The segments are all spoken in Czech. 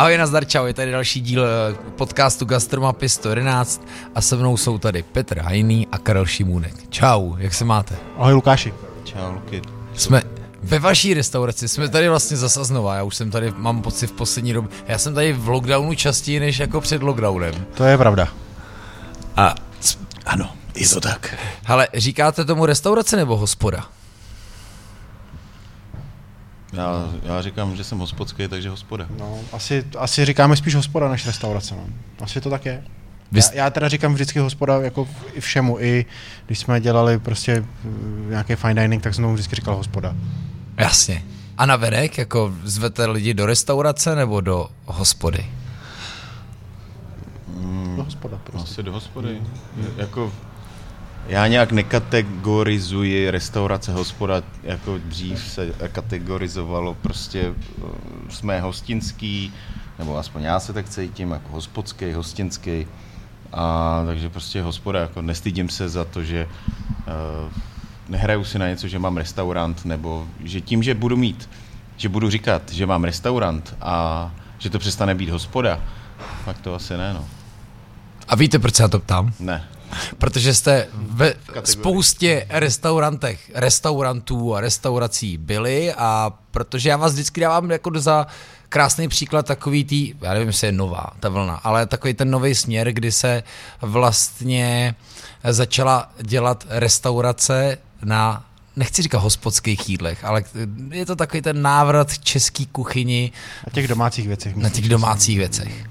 Ahoj, nazdar, čau, je tady další díl eh, podcastu Gastromapy 111 a se mnou jsou tady Petr Hajný a Karel Šimůnek. Čau, jak se máte? Ahoj Lukáši. Čau, Luky. Jsme ve vaší restauraci, jsme tady vlastně zase znova, já už jsem tady, mám pocit v poslední době, já jsem tady v lockdownu častěji než jako před lockdownem. To je pravda. A Ano, je to tak. hele, říkáte tomu restaurace nebo hospoda? Já, já říkám, že jsem hospodský, takže hospoda. No, asi, asi říkáme spíš hospoda než restaurace. No. Asi to tak je. Vy, Já, já teda říkám vždycky hospoda jako i všemu. I když jsme dělali prostě eh, nějaký fine dining, tak jsem tomu vždycky říkal hospoda. jasně. A na venek, jako zvete lidi do restaurace nebo do hospody? No, hospoda prostě. Asi do hospody. Jako, já nějak nekategorizuji restaurace, hospoda, jako dřív se kategorizovalo prostě, eh, jsme hostinský, nebo aspoň já se tak cítím, jako hospodský, hostinský. A takže prostě hospoda, jako nestydím se za to, že uh, nehraju si na něco, že mám restaurant, nebo že tím, že budu mít, že budu říkat, že mám restaurant a že to přestane být hospoda, tak to asi ne, no. A víte, proč se na to ptám? Ne. Protože jste ve spoustě restaurantech, restaurantů a restaurací byli a protože já vás vždycky dávám jako za krásný příklad takový tý, já nevím, jestli je nová ta vlna, ale takový ten nový směr, kdy se vlastně začala dělat restaurace na nechci říkat hospodských jídlech, ale je to takový ten návrat český kuchyni Na těch domácích věcech. na těch domácích věcech.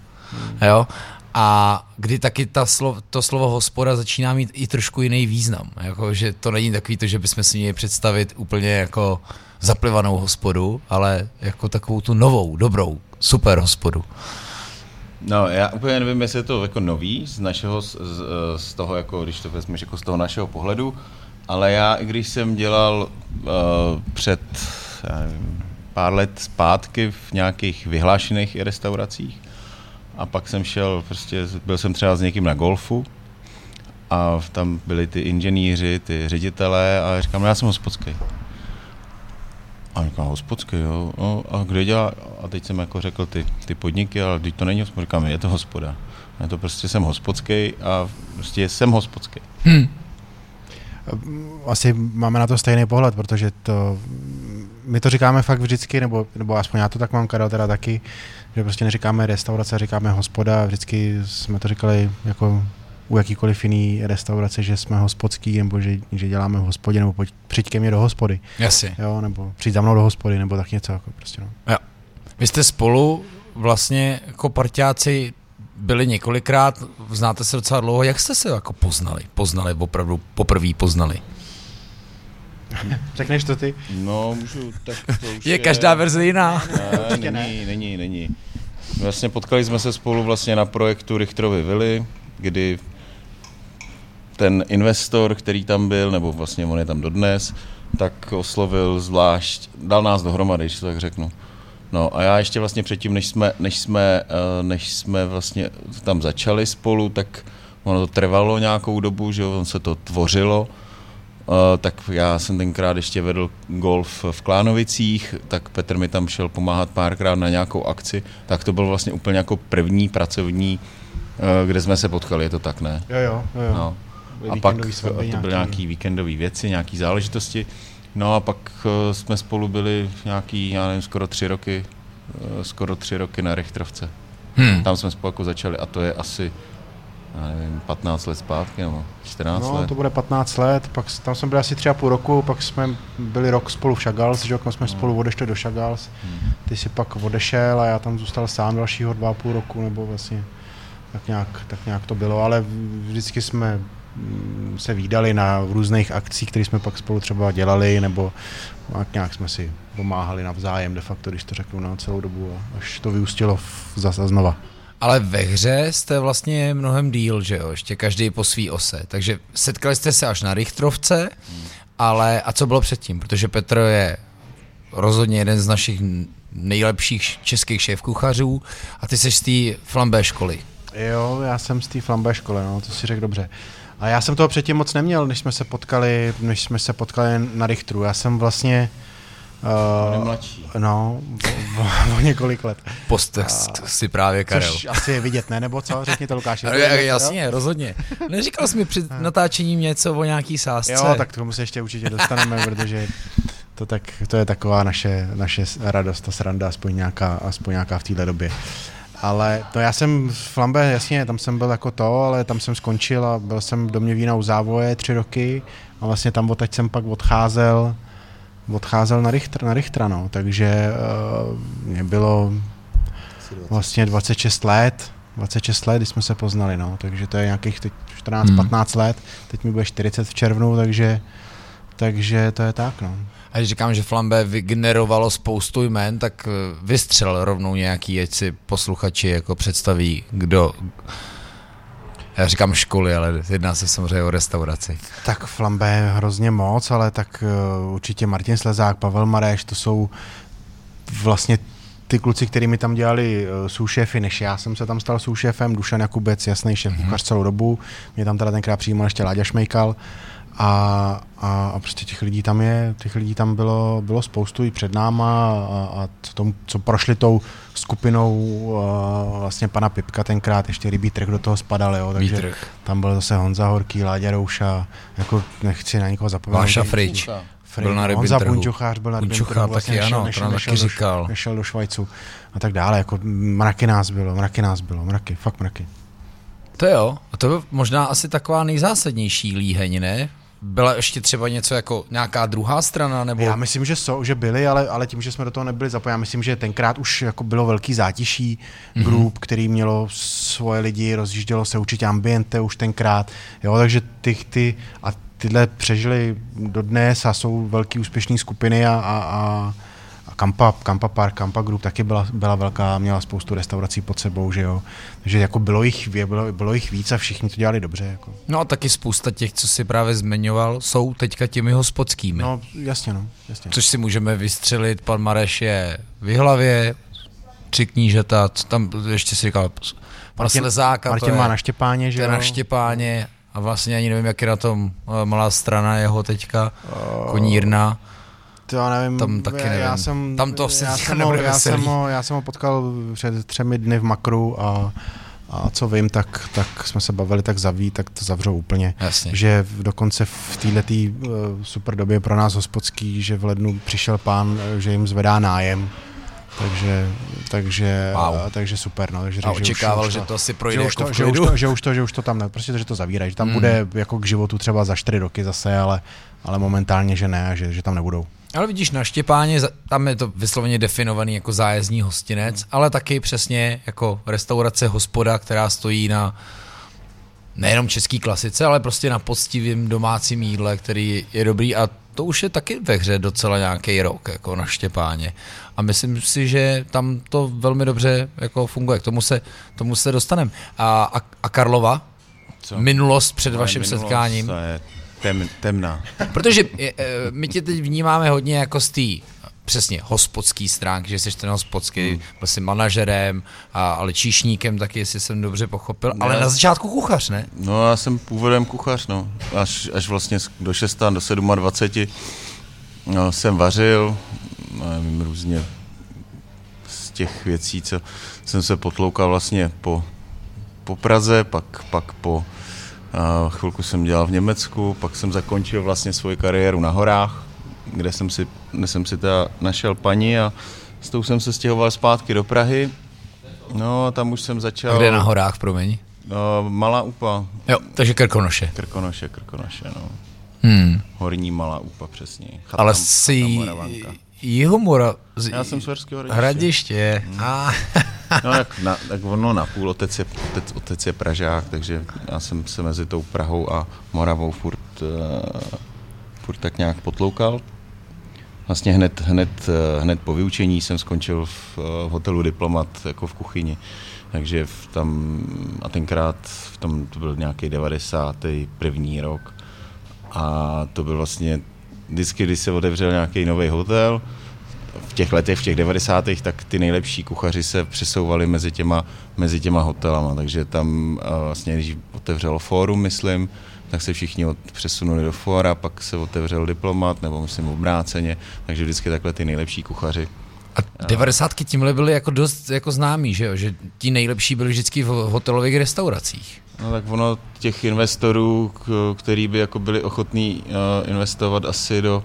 Jo? A kdy taky ta slo, to slovo hospoda začíná mít i trošku jiný význam. Jako, že to není takový to, že bychom si měli představit úplně jako zaplivanou hospodu, ale jako takovou tu novou, dobrou, super hospodu. No, já úplně nevím, jestli je to jako nový z našeho, z, z, toho, jako, když to vezmeš jako z toho našeho pohledu, ale já, i když jsem dělal uh, před já nevím, pár let zpátky v nějakých vyhlášených restauracích a pak jsem šel, prostě byl jsem třeba s někým na golfu a tam byli ty inženýři, ty ředitelé a říkám, no, já jsem hospodský. A říkám, hospodský, jo. No, a kde dělá? A teď jsem jako řekl ty, ty podniky, ale teď to není hospoda. Říkám, je to hospoda. Já to prostě jsem hospodský a prostě jsem hospodský. asi máme na to stejný pohled, protože to, my to říkáme fakt vždycky, nebo, nebo aspoň já to tak mám, Karel teda taky, že prostě neříkáme restaurace, říkáme hospoda, vždycky jsme to říkali jako u jakýkoliv jiný restaurace, že jsme hospodský, nebo že, že děláme v hospodě, nebo pojď, přijď ke mně do hospody, Jasně. jo, nebo přijď za mnou do hospody, nebo tak něco, jako prostě no. Vy jste spolu vlastně jako parťáci byli několikrát, znáte se docela dlouho, jak jste se jako poznali? Poznali, opravdu poprvé poznali. Řekneš to ty? No, můžu, tak to už Je každá verze jiná. Ne, není, není, není. Vlastně potkali jsme se spolu vlastně na projektu Richterovy vily, kdy ten investor, který tam byl, nebo vlastně on je tam dodnes, tak oslovil zvlášť, dal nás dohromady, když to tak řeknu. No a já ještě vlastně předtím, než jsme, než jsme, eh, než jsme vlastně tam začali spolu, tak ono to trvalo nějakou dobu, že jo, on se to tvořilo, tak já jsem tenkrát ještě vedl golf v Klánovicích, tak Petr mi tam šel pomáhat párkrát na nějakou akci, tak to byl vlastně úplně jako první pracovní, uh, kde jsme se potkali, je to tak, ne? Jo, jo, jo. jo. No. A pak to byly nějaký víkendové věci, nějaký záležitosti. No a pak uh, jsme spolu byli nějaký, já nevím, skoro tři roky, skoro tři roky na Richtrovce. Hmm. Tam jsme spolu jako začali a to je asi, já nevím, 15 let zpátky nebo 14 No, let. to bude 15 let, pak tam jsme byli asi tři a půl roku, pak jsme byli rok spolu v Chagals, že jsme spolu odešli do Chagals. Hmm. Ty si pak odešel a já tam zůstal sám dalšího dva a půl roku, nebo vlastně tak nějak, tak nějak to bylo, ale vždycky jsme mm, se výdali na různých akcích, které jsme pak spolu třeba dělali, nebo tak nějak jsme si pomáhali navzájem de facto, když to řeknu na celou dobu, až to vyústilo v, zase znova. Ale ve hře jste vlastně mnohem díl, že jo, ještě každý po svý ose. Takže setkali jste se až na Richtrovce, ale a co bylo předtím? Protože Petr je rozhodně jeden z našich nejlepších českých šéfkuchařů a ty jsi z té flambé školy. Jo, já jsem z té flambé školy, no, to si řekl dobře. A já jsem toho předtím moc neměl, než jsme se potkali, než jsme se potkali na Richtru. Já jsem vlastně On je mladší. No, o, o, o několik let. Postext si právě Karel. Což asi je vidět, ne? Nebo co? Řekni to, Lukáši. No, ja- jasně, rozhodně. Neříkal jsi mi před natáčením něco o nějaký sásce? Jo, tak k tomu se ještě určitě dostaneme, protože to, tak, to je taková naše, naše radost a sranda, aspoň nějaká, aspoň nějaká v téhle době. Ale to já jsem v Flambe, jasně, tam jsem byl jako to, ale tam jsem skončil a byl jsem do mě vína u závoje tři roky a vlastně tam odtaď jsem pak odcházel, odcházel na Richter, na Richtra, no, takže uh, mě bylo vlastně 26 let, 26 let, když jsme se poznali, no, takže to je nějakých teď 14-15 let, teď mi bude 40 v červnu, takže, takže to je tak, no. A když říkám, že Flambe vygenerovalo spoustu jmen, tak eh, vystřel rovnou nějaký, ať si posluchači jako představí, kdo... Já říkám školy, ale jedná se samozřejmě o restauraci. Tak Flambe je hrozně moc, ale tak uh, určitě Martin Slezák, Pavel Mareš, to jsou vlastně ty kluci, kteří mi tam dělali uh, soušéfy, než já jsem se tam stal soušéfem, Dušan Jakubec, jasný šéf mm-hmm. celou dobu, mě tam teda tenkrát přijímal ještě Láďa Šmejkal a, a, a prostě těch lidí tam je, těch lidí tam bylo, bylo spoustu i před náma a, a co, tom, co prošli tou skupinou uh, vlastně pana Pipka tenkrát, ještě rybí trh do toho spadal, jo, takže Výtrh. tam byl zase Honza Horký, Láďa Rouša, jako nechci na nikoho zapomenout. Váša Frič. Frej, byl na Honza trhu. Punčuchář byl na Punčuchá trhu, taky nešel, ano, to nešel, nešel, taky do, říkal. nešel do Švajcu a tak dále, jako mraky nás bylo, mraky nás bylo, mraky, fakt mraky. To jo, a to je možná asi taková nejzásadnější líheň, ne? Byla ještě třeba něco jako nějaká druhá strana, nebo... Já myslím, že jsou, že byli, ale, ale tím, že jsme do toho nebyli zapojeni, já myslím, že tenkrát už jako bylo velký zátiší Mhm. mm-hmm. grup, který mělo svoje lidi, rozjíždělo se určitě ambiente už tenkrát, jo, takže ty, ty a tyhle přežili dodnes a jsou velký úspěšné skupiny a, a, a a Kampa, Kampa Park, Kampa Group taky byla, byla velká, měla spoustu restaurací pod sebou, že jo. Takže jako bylo jich, bylo, bylo jich víc a všichni to dělali dobře. Jako. No a taky spousta těch, co si právě zmiňoval, jsou teďka těmi hospodskými. No jasně, no. Jasně. Což si můžeme vystřelit, pan Mareš je v hlavě, tři knížata, co tam ještě si říkal, pan Martin- Slezáka, Martin to má je, na Štěpáně, že je jo. na Štěpáně a vlastně ani nevím, jak je na tom eh, malá strana jeho teďka, konírna. To já nevím, Tam taky já, já nevím. jsem, Tam to asi já jsem, ho, já, jsem ho, já jsem ho potkal před třemi dny v Makru a, a co vím, tak, tak jsme se bavili tak zaví, tak to zavřou úplně. Jasně. Že dokonce v této uh, super době pro nás hospodský, že v lednu přišel pán, eh, že jim zvedá nájem, takže, takže, Wow. a, takže super. No, takže, A řekl, že už- očekával, už že to asi že projde už, jako to, v že, už to, že, už to, že už to tam ne, prostě to, že to zavírají, že tam Mm. bude jako k životu třeba za čtyři roky zase, ale, ale momentálně, že ne, že, že tam nebudou. Ale vidíš, na Štěpáně, tam je to vysloveně definovaný jako zájezdní hostinec, ale taky přesně jako restaurace, hospoda, která stojí na nejenom český klasice, ale prostě na poctivém domácím jídle, který je dobrý a to už je taky ve hře docela nějaký rok, jako na Štěpáně. A myslím si, že tam to velmi dobře jako funguje. K tomu se, tomu se dostaneme. A, a, a Karlova? Co? Minulost před Moje vaším minulost setkáním? To je tem, temná. Protože eh, my tě teď vnímáme hodně jako z té přesně hospodský stránky, že jsi ten hospodský, hmm. byl jsi manažerem, a, ale číšníkem taky, jestli jsem dobře pochopil, ale Ne. na začátku kuchař, ne? No já jsem původem kuchař, no. Až, až vlastně do 6, do 27 no, jsem vařil, no, nevím, různě z těch věcí, co jsem se potloukal vlastně po, po Praze, pak, pak po chvilku jsem dělal v Německu, pak jsem zakončil vlastně svoji kariéru na horách, kde jsem si, kde jsem si teda našel paní a s tou jsem se stěhoval zpátky do Prahy. No a tam už jsem začal... A kde na horách, promiň? No, malá úpa, Jo, takže Krkonoše. Krkonoše, Krkonoše, no. Hmm. Horní malá úpa, přesně. Chata, Ale jsi Moravanka. Jihomora... Z... Já jsem z hradiště. Hradiště. Hmm. A, No, tak, na, tak ono na půl, otec je, otec, otec je Pražák, takže já jsem se mezi tou Prahou a Moravou furt, uh, furt tak nějak potloukal. Vlastně hned, hned, eh, hned po vyučení jsem skončil v uh, hotelu Diplomat jako v kuchyni. Takže v tam, a tenkrát v tom to byl nějaký 91. rok. A to byl vlastně vždycky, když se otevřel nějaký nový hotel, v těch letech, v těch 90. tak ty nejlepší kuchaři se přesouvali mezi těma, mezi těma hotelama, takže tam vlastně, když otevřelo fórum, myslím, tak se všichni od, přesunuli do fóra, pak se otevřel diplomat, nebo myslím obráceně, takže vždycky takhle ty nejlepší kuchaři. A devadesátky tímhle byly jako dost jako známí, že jo? Že ti nejlepší byli vždycky v hotelových restauracích. No tak ono těch investorů, který by jako byli ochotní uh, investovat asi do,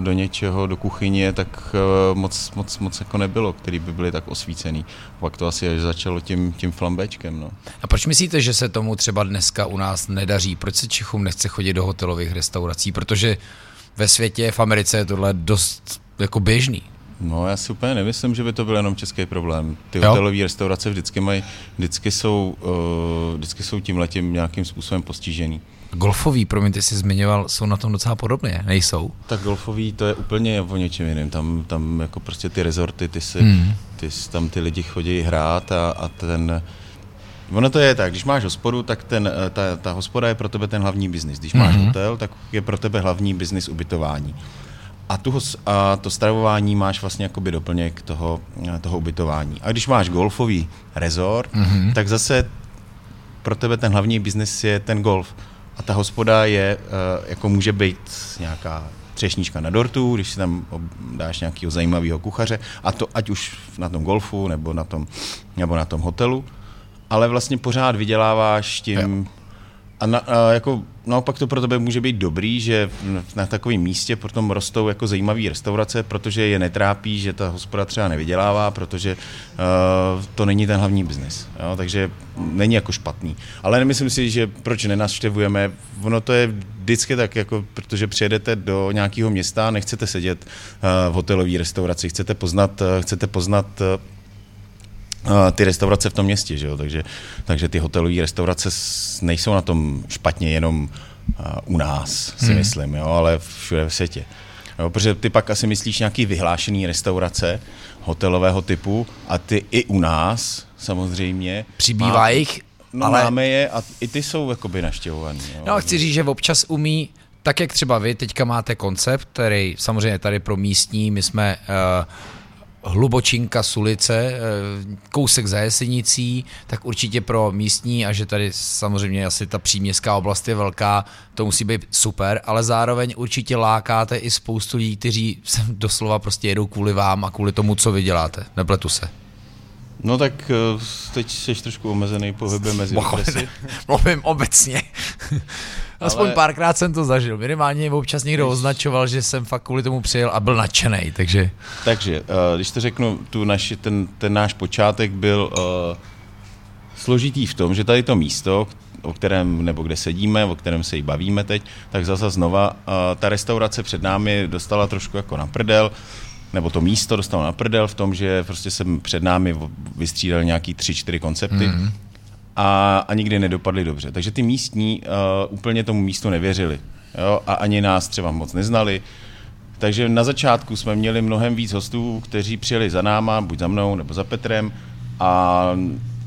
do něčeho, do kuchyně, tak uh, moc, moc, moc jako nebylo, který by byli tak osvícený. Pak to asi až začalo tím, tím flambečkem. No. A proč myslíte, že se tomu třeba dneska u nás nedaří? Proč se Čechům nechce chodit do hotelových restaurací? Protože ve světě, v Americe je tohle dost jako běžný. No, já si úplně nemyslím, že by to byl jenom český problém. Ty hotelové restaurace vždycky mají, vždycky jsou, uh, vždycky jsou tím letím nějakým způsobem postižený. Golfový, promiň, ty jsi zmiňoval, jsou na tom docela podobně, nejsou? Tak golfový to je úplně o něčem jiném. Tam, tam jako prostě ty rezorty, ty, si, hmm. ty tam ty lidi chodí hrát a, a ten, Ono to je tak, když máš hospodu, tak ten, eh, ta, ta hospoda je pro tebe ten hlavní biznis. Když máš mm-hmm. hotel, tak je pro tebe hlavní biznis ubytování. A, tu, a to stravování máš vlastně jakoby doplněk toho, toho ubytování. A když máš golfový rezort, mm-hmm. tak zase pro tebe ten hlavní biznis je ten golf. A ta hospoda je, uh, jako může být nějaká třešnička na dortu, když si tam dáš nějakého zajímavého kuchaře, a to ať už na tom golfu nebo na tom, nebo na tom hotelu, ale vlastně pořád vyděláváš tím, jo. A, na, a jako naopak to pro tebe může být dobrý, že na takovém místě potom rostou jako zajímavé restaurace, protože je netrápí, že ta hospoda třeba nevydělává, protože uh, to není ten hlavní biznis. Takže není jako špatný. Ale nemyslím si, že proč nenavštěvujeme, ono to je vždycky tak, jako, protože přijedete do nějakého města, nechcete sedět uh, v hotelové restauraci, chcete poznat, uh, chcete poznat uh, ty restaurace v tom městě, že jo? Takže, takže ty hotelové restaurace nejsou na tom špatně jenom u nás, si hmm. myslím, jo? ale všude v světě. Jo, protože ty pak asi myslíš nějaký vyhlášený restaurace hotelového typu a ty i u nás samozřejmě. Přibývá má, jich, no, ale... máme je a i ty jsou jakoby naštěvovaný. Jo? No a chci říct, že občas umí, tak jak třeba vy teďka máte koncept, který samozřejmě tady pro místní, my jsme uh, Hlubočinka z ulice, eh, kousek za Jesenicí, tak určitě pro místní a že tady samozřejmě asi ta příměstská oblast je velká, to musí být super, ale zároveň určitě lákáte i spoustu lidí, kteří sem doslova prostě jedou kvůli vám a kvůli tomu, co vy děláte. Nepletu se. No tak eh, teď jsi trošku omezený pohybem mezi okresy. Mluvím obecně. Aspoň Ale... párkrát jsem to zažil. Minimálně občas někdo označoval, že jsem fakt kvůli tomu přijel a byl nadšený, takže... Takže, uh, když to řeknu, tu naši, ten, ten náš počátek byl uh, složitý v tom, že tady to místo, o kterém, nebo kde sedíme, o kterém se jí bavíme teď, tak zase znova uh, ta restaurace před námi dostala trošku jako na prdel, nebo to místo dostalo na prdel v tom, že prostě jsem před námi vystřídal nějaký tři, čtyři koncepty, mm-hmm a, a nikdy nedopadly dobře. Takže ty místní uh, úplně tomu místu nevěřili jo? a ani nás třeba moc neznali. Takže na začátku jsme měli mnohem víc hostů, kteří přijeli za náma, buď za mnou nebo za Petrem a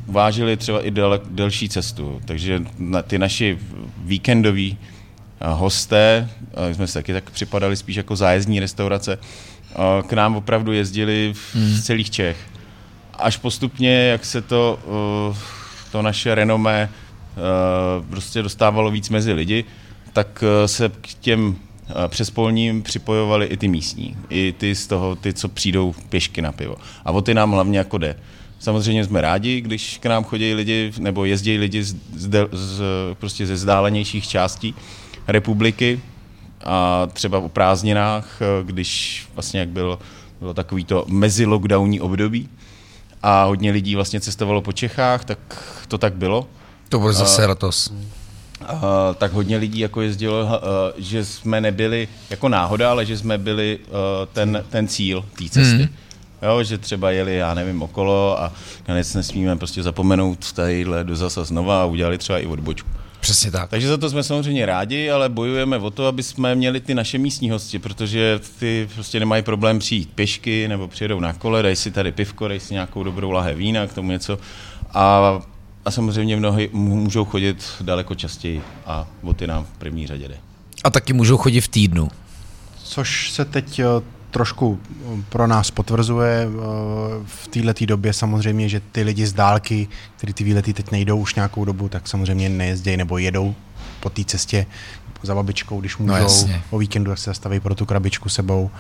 vážili třeba i del, delší cestu. Takže na, ty naši víkendoví eh, hosté, uh, jsme se taky tak připadali spíš jako zájezdní restaurace, k nám opravdu jezdili hmm. z celých Čech. Až postupně, jak se to uh, to naše renomé eh, prostě dostávalo víc mezi lidi, tak eh, se k těm eh, přespolním připojovali i ty místní, i ty z toho, ty, co přijdou pěšky na pivo. A o ty nám hlavně jako jde. Samozřejmě jsme rádi, když k nám chodí lidi, nebo jezdí lidi z, z, z, prostě ze zdálenějších částí republiky a třeba o prázdninách, když vlastně jak bylo, bylo takový to mezi-lockdowní období, a hodně lidí vlastně cestovalo po Čechách, tak to tak bylo. To bude zase letos. Uh, tak hodně lidí jako jezdilo, uh, že jsme nebyli jako náhoda, ale že jsme byli uh, ten, ten cíl té cesty. Mm. Jo, že třeba jeli, já nevím, okolo a konec nesmíme prostě zapomenout tadyhle do zasa znova a udělali třeba i odbočku. Přesně tak. Takže za to jsme samozřejmě rádi, ale bojujeme o to, aby jsme měli ty naše místní hosti, protože ty prostě nemají problém přijít pěšky nebo přijedou na kole, dají si tady pivko, dají si nějakou dobrou lahé vína, k tomu něco. A, a samozřejmě mnohy můžou chodit daleko častěji a o ty nám v první řadě jde. A taky můžou chodit v týdnu. Což se teď trošku pro nás potvrzuje eh, v této době samozřejmě, že ty lidi z dálky, kteří ty výlety teď nejdou už nějakou dobu, tak samozřejmě nejezdějí nebo jedou po té cestě za babičkou, když můžou, no o víkendu se zastaví pro tu krabičku sebou.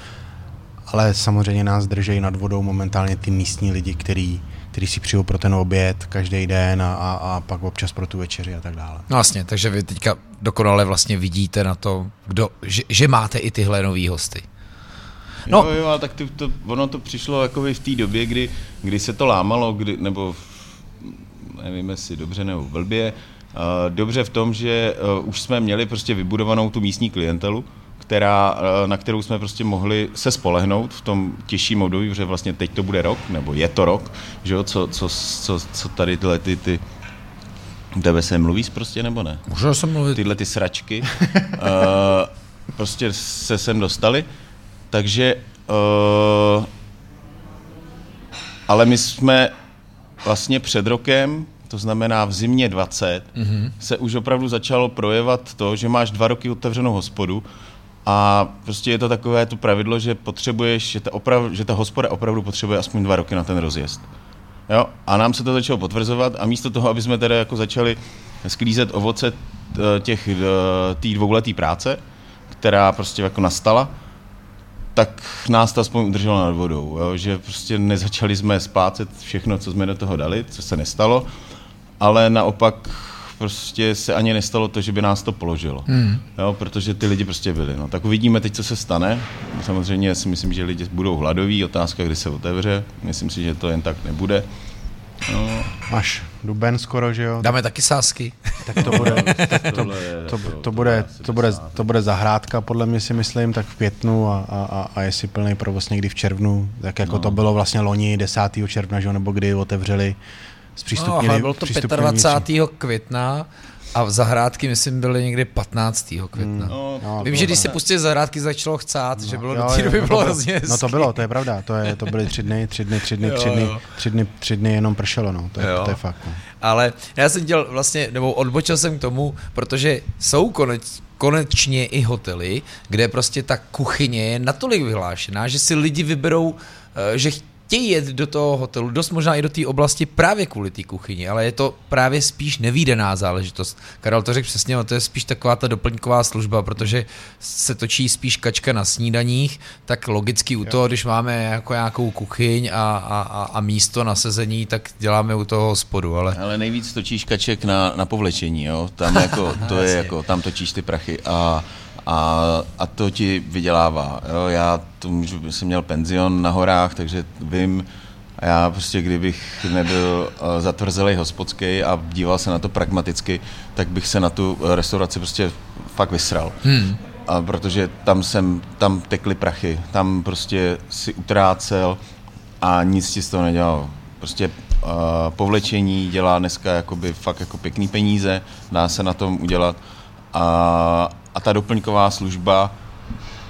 Ale samozřejmě nás držejí nad vodou momentálně ty místní lidi, kteří který si přijou pro ten oběd každý den a, a, a pak občas pro tu večeři a tak dále. No vlastně, takže vy teďka dokonale vlastně vidíte na to, kdo, že, že máte i tyhle nový hosty. No. Jo, jo, ale tak to, to, ono to přišlo jako v té době, kdy, kdy se to lámalo, kdy, nebo nevím jestli dobře nebo blbě, dobře v tom, že už jsme měli prostě vybudovanou tu místní klientelu, která, na kterou jsme prostě mohli se spolehnout v tom těžším období, protože vlastně teď to bude rok, nebo je to rok, že jo, co, co, co, co tady tyhle ty, ty tebe se mluvíš prostě, nebo ne? Můžu se mluvit. Tyhle ty sračky uh, prostě se sem dostali. Takže, uh, ale my jsme vlastně před rokem, to znamená v zimě 20, mm-hmm. se už opravdu začalo projevat to, že máš dva roky otevřenou hospodu a prostě je to takové to pravidlo, že potřebuješ, že ta, oprav, že ta hospoda opravdu potřebuje aspoň dva roky na ten rozjezd. Jo? A nám se to začalo potvrzovat a místo toho, aby jsme tedy jako začali sklízet ovoce těch eh, tý dvouletý práce, která prostě jako nastala, tak nás to aspoň udrželo nad vodou, jo? že prostě nezačali jsme splácet všechno, co jsme do toho dali, co se nestalo, ale naopak prostě se ani nestalo to, že by nás to položilo, hmm. jo? protože ty lidi prostě byli. No. Tak uvidíme teď, co se stane. Samozřejmě si myslím, že lidi budou hladoví, otázka, kdy se otevře, myslím si, že to jen tak nebude. No. Máš duben skoro, že jo? Dáme taky sásky. Tak to bude, tak to, to, to, bude, to, bude, to bude zahrádka, podle mě si myslím, tak v květnu a, a, a jestli plný provoz někdy v červnu, tak jako no. to bylo vlastně loni 10. června, že nebo kdy otevřeli zpřístupnili. No, bylo to 25. května a v zahrádky, myslím, byly někdy 15. května. Mm. No, no, Vím, že když se pustili zahrádky, začalo chcát, no, že bylo jo, do té doby no, bylo hrozně No to bylo, to je pravda, to, je, to byly tři dny, tři dny, tři dny, tři dny, jo. tři dny, tři dny jenom pršelo, no, to je, to je fakt. No. Ale já jsem dělal vlastně, nebo odbočil jsem k tomu, protože jsou konec, konečně i hotely, kde prostě ta kuchyně je natolik vyhlášená, že si lidi vyberou, eh, že chtějí jet do toho hotelu, dost možná i do té oblasti právě kvůli té kuchyni, ale je to právě spíš nevýdená záležitost. Karel to řekl přesně, to je spíš taková ta doplňková služba, protože se točí spíš kačka na snídaních, tak logicky u toho, když máme jako nějakou kuchyň a, a, a místo na sezení, tak děláme u toho spodu. Ale, ale nejvíc točíš kaček na, na povlečení, jo? Tam, jako, to je jako, tam točíš ty prachy a a, a to ti vydělává. Jo? Já to můžu, jsem měl penzion na horách, takže vím, a já prostě, kdybych nebyl uh, zatvrzelý hospodský a díval se na to pragmaticky, tak bych se na tu restauraci prostě fakt vysral. Hmm. A protože tam jsem, tam tekly prachy, tam prostě si utrácel a nic ti z toho nedělal. Prostě uh, povlečení dělá dneska jakoby fakt jako pěkný peníze, dá se na tom udělat a, a ta doplňková služba,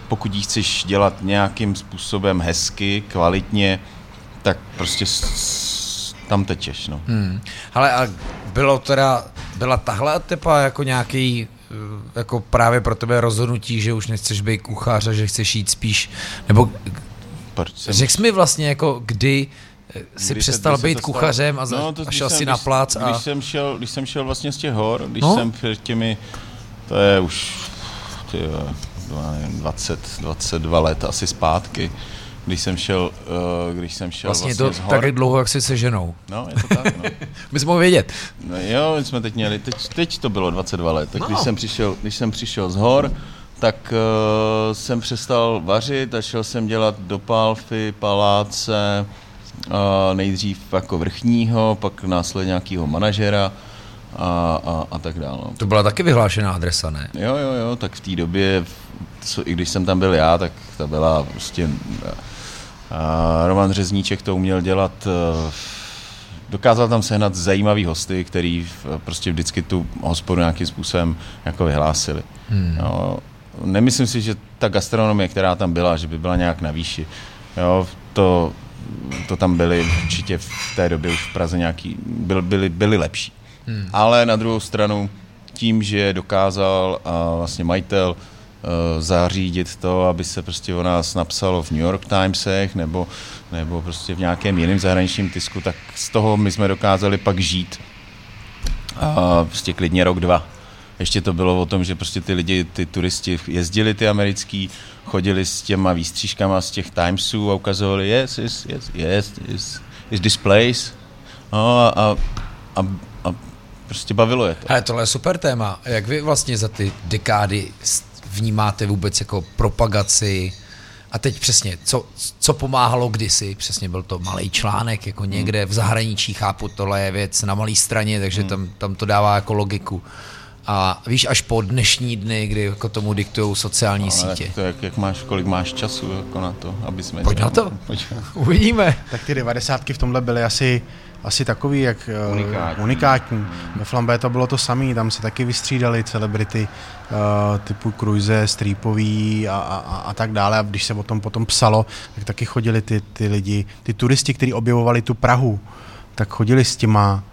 pokud ji chceš dělat nějakým způsobem hezky, kvalitně, tak prostě s, tam tečeš. No. Hmm. Ale a bylo teda, byla tahle etapa jako nějaký eh, jako právě pro tebe rozhodnutí, že už nechceš být kuchař a že chceš jít spíš, nebo řekl mi vlastně jako kdy eh, si kdy přestal se, být kuchařem a, za, no, to, a šel si na plác. A... Když, jsem šel, když jsem šel vlastně z těch hor, když no? jsem před těmi, to je už ty, 20, 22 let asi zpátky, když jsem šel, uh, když jsem šel vlastně, vlastně to tak dlouho, jak jsi se ženou. No, je to tak, no. My jsme mohli vědět. No, jo, my jsme teď měli, teď, teď to bylo 22 let, tak no. když, jsem přišel, když jsem přišel z hor, tak uh, jsem přestal vařit a šel jsem dělat do Palfy, paláce, uh, nejdřív jako vrchního, pak následně nějakého manažera, a, a, a tak dále. No. To byla taky vyhlášená adresa, ne? Jo, jo, jo, tak v té době, co, i když jsem tam byl já, tak to byla prostě... A Roman Řezníček to uměl dělat, e, dokázal tam sehnat zajímavý hosty, který prostě vždycky tu hospodu nějakým způsobem jako vyhlásili. Hmm. Jo, nemyslím si, že ta gastronomie, která tam byla, že by byla nějak na výši. Jo, to, to tam byly určitě v té době už v Praze nějaký, byly, byly, byly lepší. Hmm. Ale na druhou stranu, tím, že dokázal a vlastně majitel zařídit to, aby se prostě o nás napsalo v New York Timesech nebo, nebo prostě v nějakém jiném zahraničním tisku, tak z toho my jsme dokázali pak žít a prostě klidně rok, dva. Ještě to bylo o tom, že prostě ty lidi, ty turisti jezdili ty americký, chodili s těma výstřížkama z těch Timesů a ukazovali, yes, yes, yes, yes, yes, is this place. No a, a, a prostě bavilo je to. Ale tohle je super téma. Jak vy vlastně za ty dekády vnímáte vůbec jako propagaci a teď přesně, co, co pomáhalo kdysi, přesně byl to malý článek, jako někde v zahraničí, chápu, tohle je věc na malé straně, takže Hmm. tam, tam to dává jako logiku. A víš, až po dnešní dny, kdy jako tomu diktují sociální Ale sítě. to jak, jak máš, kolik máš času jako na to, aby jsme... Pojď na to. Pojď. Uvidíme. Tak ty devadesátky v tomhle byly asi, asi takový, jak eh, Unikátní. unikátní. Ve Flambé to bylo to samé, tam se taky vystřídali celebrity uh, typu Cruise, Streepový a, a, a, tak dále. A když se o tom potom psalo, tak taky chodili ty, ty lidi, ty turisti, kteří objevovali tu Prahu, tak chodili s těma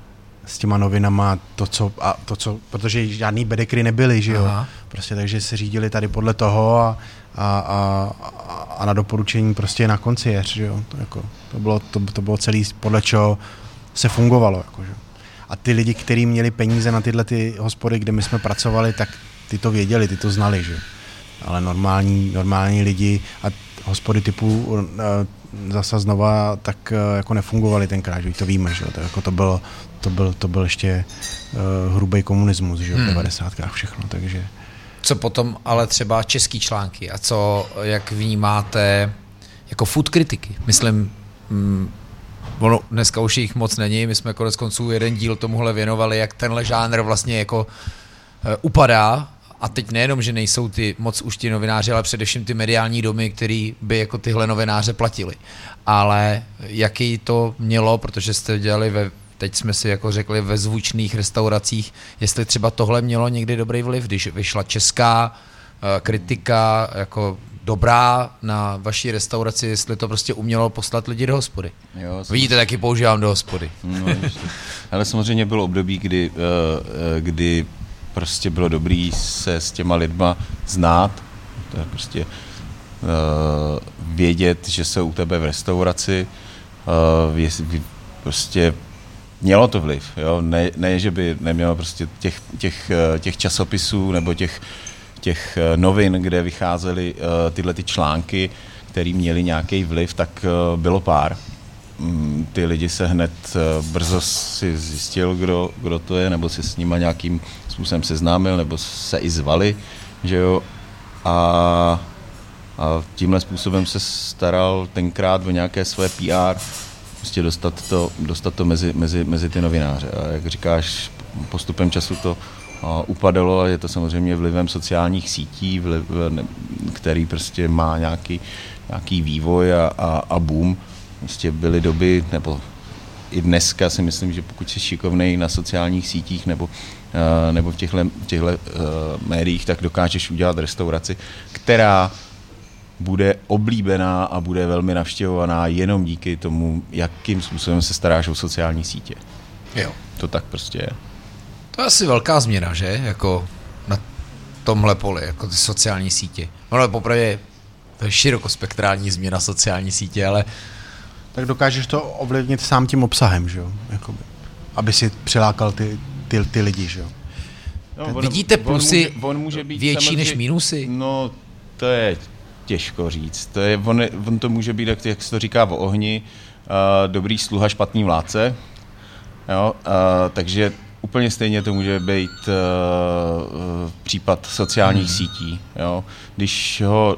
s těma novinama, to, co, a to, co, protože žádný bedekry nebyly, že jo. Aha. Prostě takže se řídili tady podle toho a, a, a, a- a na doporučení prostě na konci jeř, že jo. To, jako, to, bylo, to, to bylo celý podle čeho se fungovalo, jako, že? A ty lidi, kteří měli peníze na tyhle ty hospody, kde my jsme pracovali, tak ty to věděli, ty to znali, že? Ale normální, normální lidi a hospody typu uh, zasa znova tak uh, jako nefungovaly tenkrát, že to víme, že? To, jako to, bylo, to, byl, to byl ještě uh, hrubý komunismus, že jo, v Hmm. 90. všechno, takže... Co potom ale třeba český články a co, jak vnímáte jako food kritiky? Myslím, mm, ono dneska už jich moc není, my jsme konec konců jeden díl tomuhle věnovali, jak tenhle žánr vlastně jako eh, upadá a teď nejenom, že nejsou ty moc už ti novináři, ale především ty mediální domy, který by jako tyhle novináře platili. Ale jaký to mělo, protože jste dělali ve teď jsme si jako řekli ve zvučných restauracích, jestli třeba tohle mělo někdy dobrý vliv, když vyšla česká eh, kritika jako dobrá na vaší restauraci, jestli to prostě umělo poslat lidi do hospody. Jo, Vidíte, taky používám do hospody. No. Ale samozřejmě bylo období, kdy, eh, eh, kdy prostě bylo dobrý se s těma lidma znát, to je prostě eh, vědět, že jsou u tebe v restauraci, prostě mělo to vliv, jo? Ne, ne, že by nemělo prostě těch, těch, těch časopisů nebo těch, těch eh, novin, kde vycházely eh, tyhle ty články, které měly nějaký vliv, tak eh, bylo pár. Mm, Ty lidi se hned brzo si zjistil, kdo, kdo to je, nebo si s nima nějakým způsobem seznámil, nebo se i zvali, že jo. A, a tímhle způsobem se staral tenkrát o nějaké své PR, prostě dostat to, dostat to mezi, mezi, mezi ty novináře. A jak říkáš, postupem času to upadalo a je to samozřejmě vlivem sociálních sítí, vliv, který prostě má nějaký, nějaký vývoj a, a, a boom. Prostě byly doby, nebo i dneska si myslím, že pokud jsi šikovnej na sociálních sítích nebo, eh, nebo v těchto, v těchto uh, médiích, tak dokážeš udělat restauraci, která bude oblíbená a bude velmi navštěvovaná jenom díky tomu, jakým způsobem se staráš o sociální sítě. Jo. To tak prostě je. To je asi velká změna, že? Jako na tomhle poli, jako ty sociální sítě. No ale popravdě to je širokospektrální změna sociální sítě, ale Tak dokážeš to ovlivnit sám tím obsahem, že jo? Jakoby. Aby si přilákal ty, ty, ty lidi, že jo? No, Vidíte plusy on může, on může být větší samozřejmě- než mínusy? No, to je těžko říct. To je, on, on to může být, jak, jak se to říká o ohni, uh, dobrý sluha, špatný vládce. Jo, uh, takže úplně stejně to může být uh, případ sociálních hmm. sítí. Jo. Když ho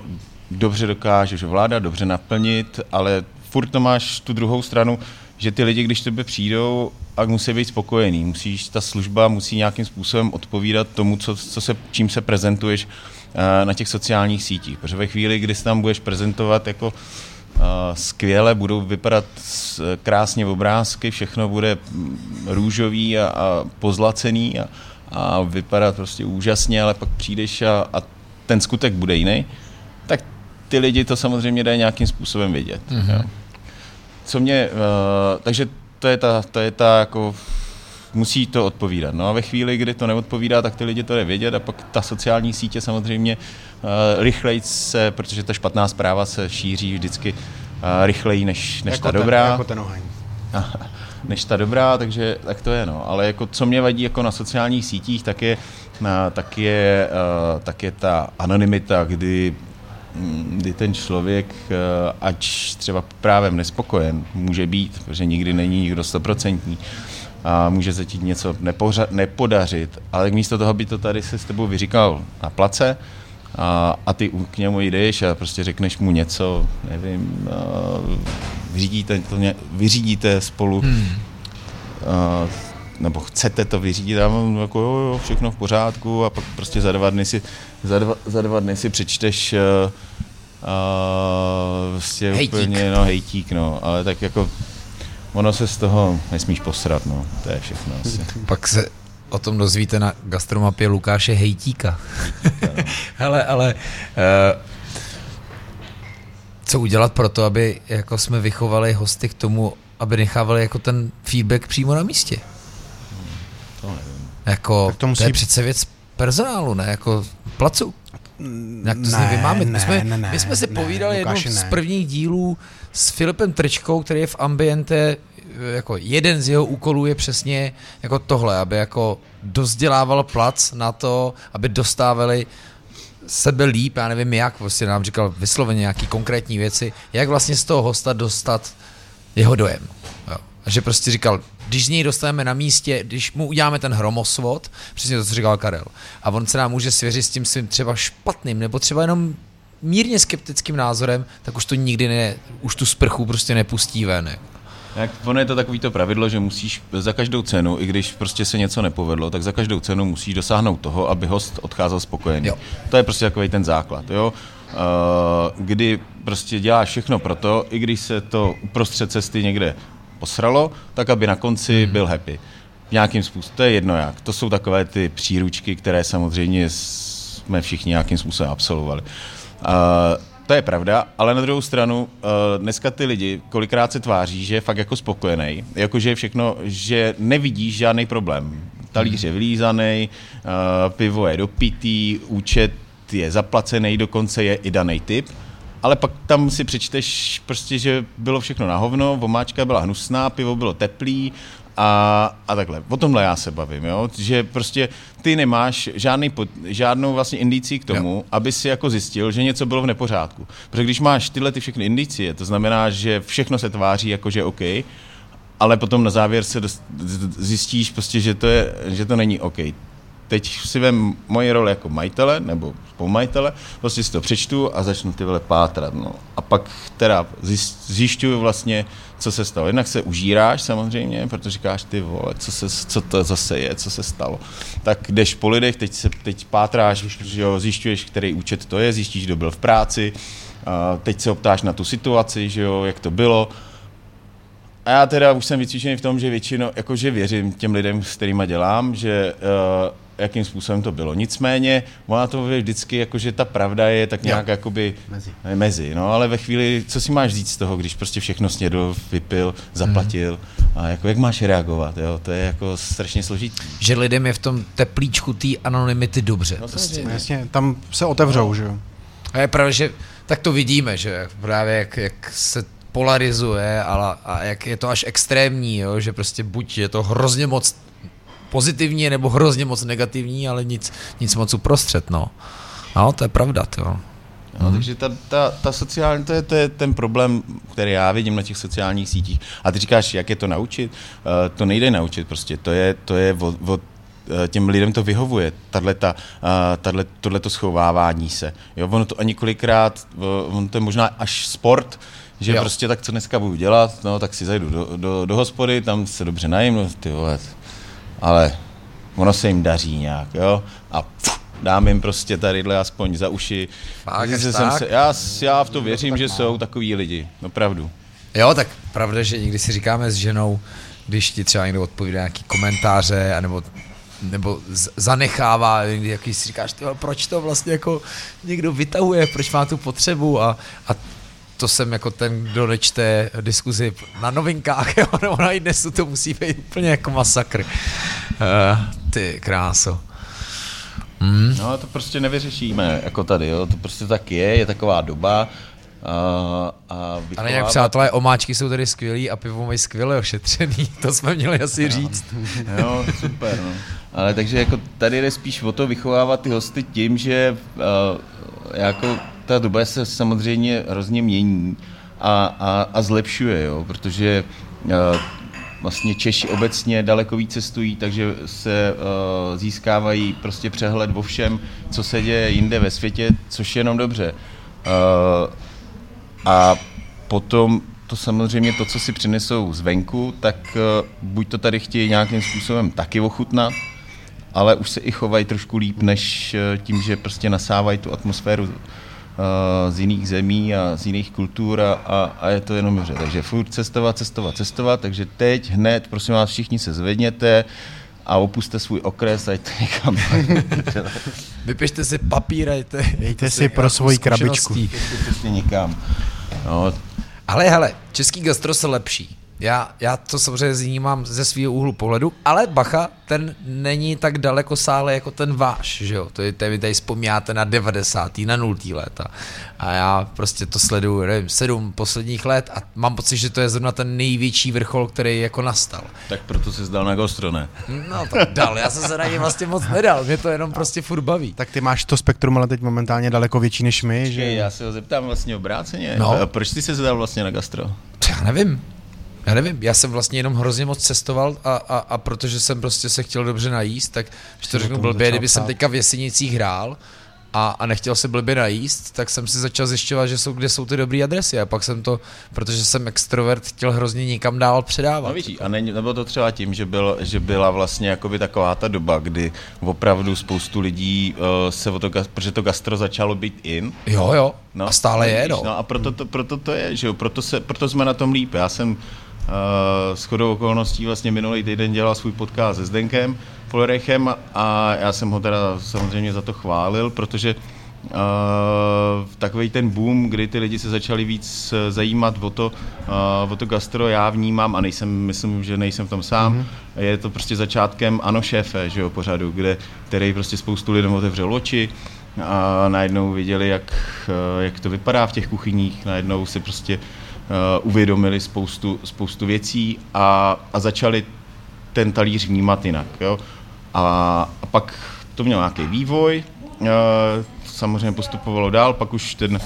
dobře dokážeš vláda dobře naplnit, ale furt to máš tu druhou stranu, že ty lidi, když tebe přijdou, a musí být spokojení. Musíš, ta služba musí nějakým způsobem odpovídat tomu, co, co se, čím se prezentuješ eh, na těch sociálních sítích. Protože ve chvíli, kdy se tam budeš prezentovat jako skvěle, budou vypadat s- krásně obrázky, všechno bude mm, růžový a, a pozlacený a, a vypadat prostě úžasně, ale pak přijdeš a, a ten skutek bude jiný, tak ty lidi to samozřejmě dají nějakým způsobem vědět. Mm-hmm. Jo. Co mě, uh, takže to je ta, to je ta jako musí to odpovídat. No a ve chvíli, kdy to neodpovídá, tak ty lidi to nevědět a pak ta sociální sítě samozřejmě uh, rychleji se, protože ta špatná zpráva se šíří vždycky uh, rychleji než, než jako ta ten, dobrá. Jako ten oheň. než ta dobrá, takže tak to je, no. Ale jako co mě vadí jako na sociálních sítích, tak je, na, tak je, uh, tak je ta anonymita, kdy mm, kdy ten člověk, ač třeba právě nespokojen, může být, protože nikdy není nikdo stoprocentní, a může se ti něco nepořa- nepodařit, ale místo toho by to tady se s tebou vyříkal na place, a, a ty k němu jdeš a prostě řekneš mu něco, nevím, vyřídíte, to ně, vyřídíte spolu, hmm. a, nebo chcete to vyřídit, a mám jako jo, jo, všechno v pořádku a pak prostě za dva dny si, za dva, za dva dny si přečteš a, a, prostě hejtík. úplně, no hejtík, no, ale tak jako ono se z toho nesmíš posrat, no, to je všechno asi. Pak se o tom dozvíte na gastromapě Lukáše Hejtíka. Hele, ale uh, co udělat pro to, aby jako jsme vychovali hosty k tomu, aby nechávali jako ten feedback přímo na místě? To nevím. Jako, Tak to musí- to je přece věc personálu, ne jako placu. Jak to Ne, ne, ne, my, jsme, ne, ne, my jsme si ne, povídali jednou Lukáši, z ne. prvních dílů s Filipem Trčkou, který je v Ambiente, jako jeden z jeho úkolů je přesně jako tohle, aby jako dozdělával plac na to, aby dostávali sebe líp, já nevím jak, prostě nám říkal vysloveně nějaký konkrétní věci, jak vlastně z toho hosta dostat jeho dojem. Jo. A že prostě říkal, když z něj dostaneme na místě, když mu uděláme ten hromosvod, přesně to, co říkal Karel, a on se nám může svěřit s tím svým třeba špatným, nebo třeba jenom mírně skeptickým názorem, tak už to nikdy ne, už tu sprchu prostě nepustí ven. jako. Jak, ono je to takový to pravidlo, že musíš za každou cenu, i když prostě se něco nepovedlo, tak za každou cenu musíš dosáhnout toho, aby host odcházel spokojený. Jo. To je prostě takový ten základ, jo. Uh, kdy prostě děláš všechno pro to, i když se to uprostřed cesty někde posralo, tak aby na konci byl happy. Nějakým způsobem, to je jedno jak. To jsou takové ty příručky, které samozřejmě jsme všichni nějakým způsobem absolvovali. Uh, to je pravda, ale na druhou stranu uh, dneska ty lidi kolikrát se tváří, že je fakt jako spokojený, jakože je všechno, že nevidíš žádný problém. Talíř je vylízaný, uh, pivo je dopitý, účet je zaplacený, dokonce je i daný typ, ale pak tam si přečteš prostě, že bylo všechno na hovno, vomáčka byla hnusná, pivo bylo teplý a, a takhle. O tomhle já se bavím, jo? že prostě ty nemáš žádný, pod- žádnou vlastně indicí k tomu, jo. aby si jako zjistil, že něco bylo v nepořádku. Protože když máš tyhle ty všechny indicie, to znamená, že všechno se tváří jako, že OK, ale potom na závěr se dost, zjistíš prostě, že to, je, že to není OK. Teď si vem moji roli jako majitele nebo spolumajitele, prostě si to přečtu a začnu ty vole pátrat. No. A pak teda zjišťuju vlastně, co se stalo. Jednak se užíráš samozřejmě, protože říkáš ty vole, co, se, co to zase je, co se stalo. Tak jdeš po lidech, teď, se, teď pátráš, že jo, zjišťuješ, který účet to je, zjistíš, kdo byl v práci, a teď se optáš na tu situaci, že jo, jak to bylo. A já teda už jsem vycvičený v tom, že většinou, jakože věřím těm lidem, s kterými dělám, že uh, jakým způsobem to bylo. Nicméně, ona to je vždycky, jakože ta pravda je tak nějak jakoby Mezi. ne, mezi, no ale ve chvíli, co si máš říct z toho, když prostě všechno snědl, vypil, zaplatil a jako jak máš reagovat, jo, to je jako strašně složitý. Že lidem je v tom teplíčku té anonymity dobře. No, prostě. Jasně, tam se otevřou, že jo. A je pravda, že tak to vidíme, že právě jak, jak se polarizuje a, a jak je to až extrémní, jo? že prostě buď je to hrozně moc pozitivní, nebo hrozně moc negativní, ale nic, nic moc uprostřed, no. No, to je pravda, to. No, takže ta, ta, ta sociální, to je, to je ten problém, který já vidím na těch sociálních sítích. A ty říkáš, jak je to naučit? Uh, to nejde naučit prostě, to je, to je od, od eh, těm lidem to vyhovuje, tato, uh, tohleto schovávání se. Jo, ono to ani kolikrát, ono to je možná až sport, že Jo. jo. prostě tak, co dneska budu dělat, no tak si zajdu do, do, do hospody, tam se dobře najím, no ty vole, ale ono se jim daří nějak, jo, a pff, dám jim prostě tadyhle aspoň za uši. Fakt, jsem tak? se, já, já v to věřím, že jsou takový lidi, opravdu. Jo, tak pravda, že někdy si říkáme s ženou, když ti třeba někdo odpovídá nějaký komentáře, anebo nebo zanechává, někdy jaký si říkáš, proč to vlastně jako někdo vytahuje, proč má tu potřebu a, a to jsem jako ten, kdo nečte diskuzi na novinkách, jo, nebo na dnesu to musí být úplně jako masakr. Uh, ty kráso. Hmm. No to prostě nevyřešíme, jako tady, jo. to prostě tak je, je taková doba, a, a vychovávat... Ale jak přátelé, omáčky jsou tady skvělý a pivo mají skvěle ošetřený, to jsme měli asi říct. jo, super, no. Ale takže jako tady jde spíš o to vychovávat ty hosty tím, že uh, jako ta doba se samozřejmě hrozně mění a, a, a zlepšuje, jo, protože uh, vlastně Češi obecně daleko víc cestují, takže se uh, získávají prostě přehled o všem, co se děje jinde ve světě, což je jenom dobře. Uh, a potom to samozřejmě to, co si přinesou zvenku, tak uh, buď to tady chtějí nějakým způsobem taky ochutnat, ale už se i chovají trošku líp, než tím, že prostě nasávají tu atmosféru z jiných zemí a z jiných kultur a, a, a je to jenom dobře. Takže furt cestovat, cestovat, cestovat, takže teď hned, prosím vás, všichni se zvedněte a opuste svůj okres a jděte někam. Vypište si papír a jděte, jděte si pro svoji krabičku. Přesně někam. No. Ale hele, český gastro se lepší. Já, já to samozřejmě vnímám ze svého úhlu pohledu, ale bacha, ten není tak daleko sále jako ten váš, že jo? To je, vy tady vzpomínáte na 90. na 0. léta. A já prostě to sleduju, nevím, sedm posledních let a mám pocit, že to je zrovna ten největší vrchol, který jako nastal. Tak proto jsi zdal na gostro, ne? No tak dal, já jsem se na ně vlastně moc nedal, mě to jenom prostě furt baví. Tak ty máš to spektrum, ale teď momentálně daleko větší než my, že? Já se ho zeptám vlastně obráceně. No. Proč jsi se zdal vlastně na gastro? Já nevím. Já nevím, já jsem vlastně jenom hrozně moc cestoval a, a, a protože jsem prostě se chtěl dobře najíst, tak že to řeknu blbě, kdyby jsem teďka v Jesenicích hrál a, a nechtěl se blbě najíst, tak jsem si začal zjišťovat, že jsou, kde jsou ty dobré adresy a pak jsem to, protože jsem extrovert, chtěl hrozně někam dál předávat. No a ne, nebylo to třeba tím, že, byl, že byla vlastně jakoby taková ta doba, kdy opravdu spoustu lidí uh, se o to, protože to gastro začalo být in. Jo, jo, no, a stále no, je, no. no. a proto to, proto to je, že jo, proto, se, proto jsme na tom líp. Já jsem s chodou okolností vlastně minulý týden dělal svůj podcast se Zdenkem Polrechem a já jsem ho teda samozřejmě za to chválil, protože uh, takový ten boom, kdy ty lidi se začali víc zajímat o to, uh, o to gastro, já vnímám a nejsem, myslím, že nejsem v tom sám, mm-hmm. je to prostě začátkem Ano šéfe, že jo, pořadu, kde, který prostě spoustu lidem otevřel oči, a najednou viděli, jak, jak to vypadá v těch kuchyních, najednou si prostě Eh, uvědomili spoustu, spoustu věcí a, a začali ten talíř vnímat jinak. Jo? A, a pak to mělo nějaký vývoj, uh, samozřejmě postupovalo dál, pak už ten, uh,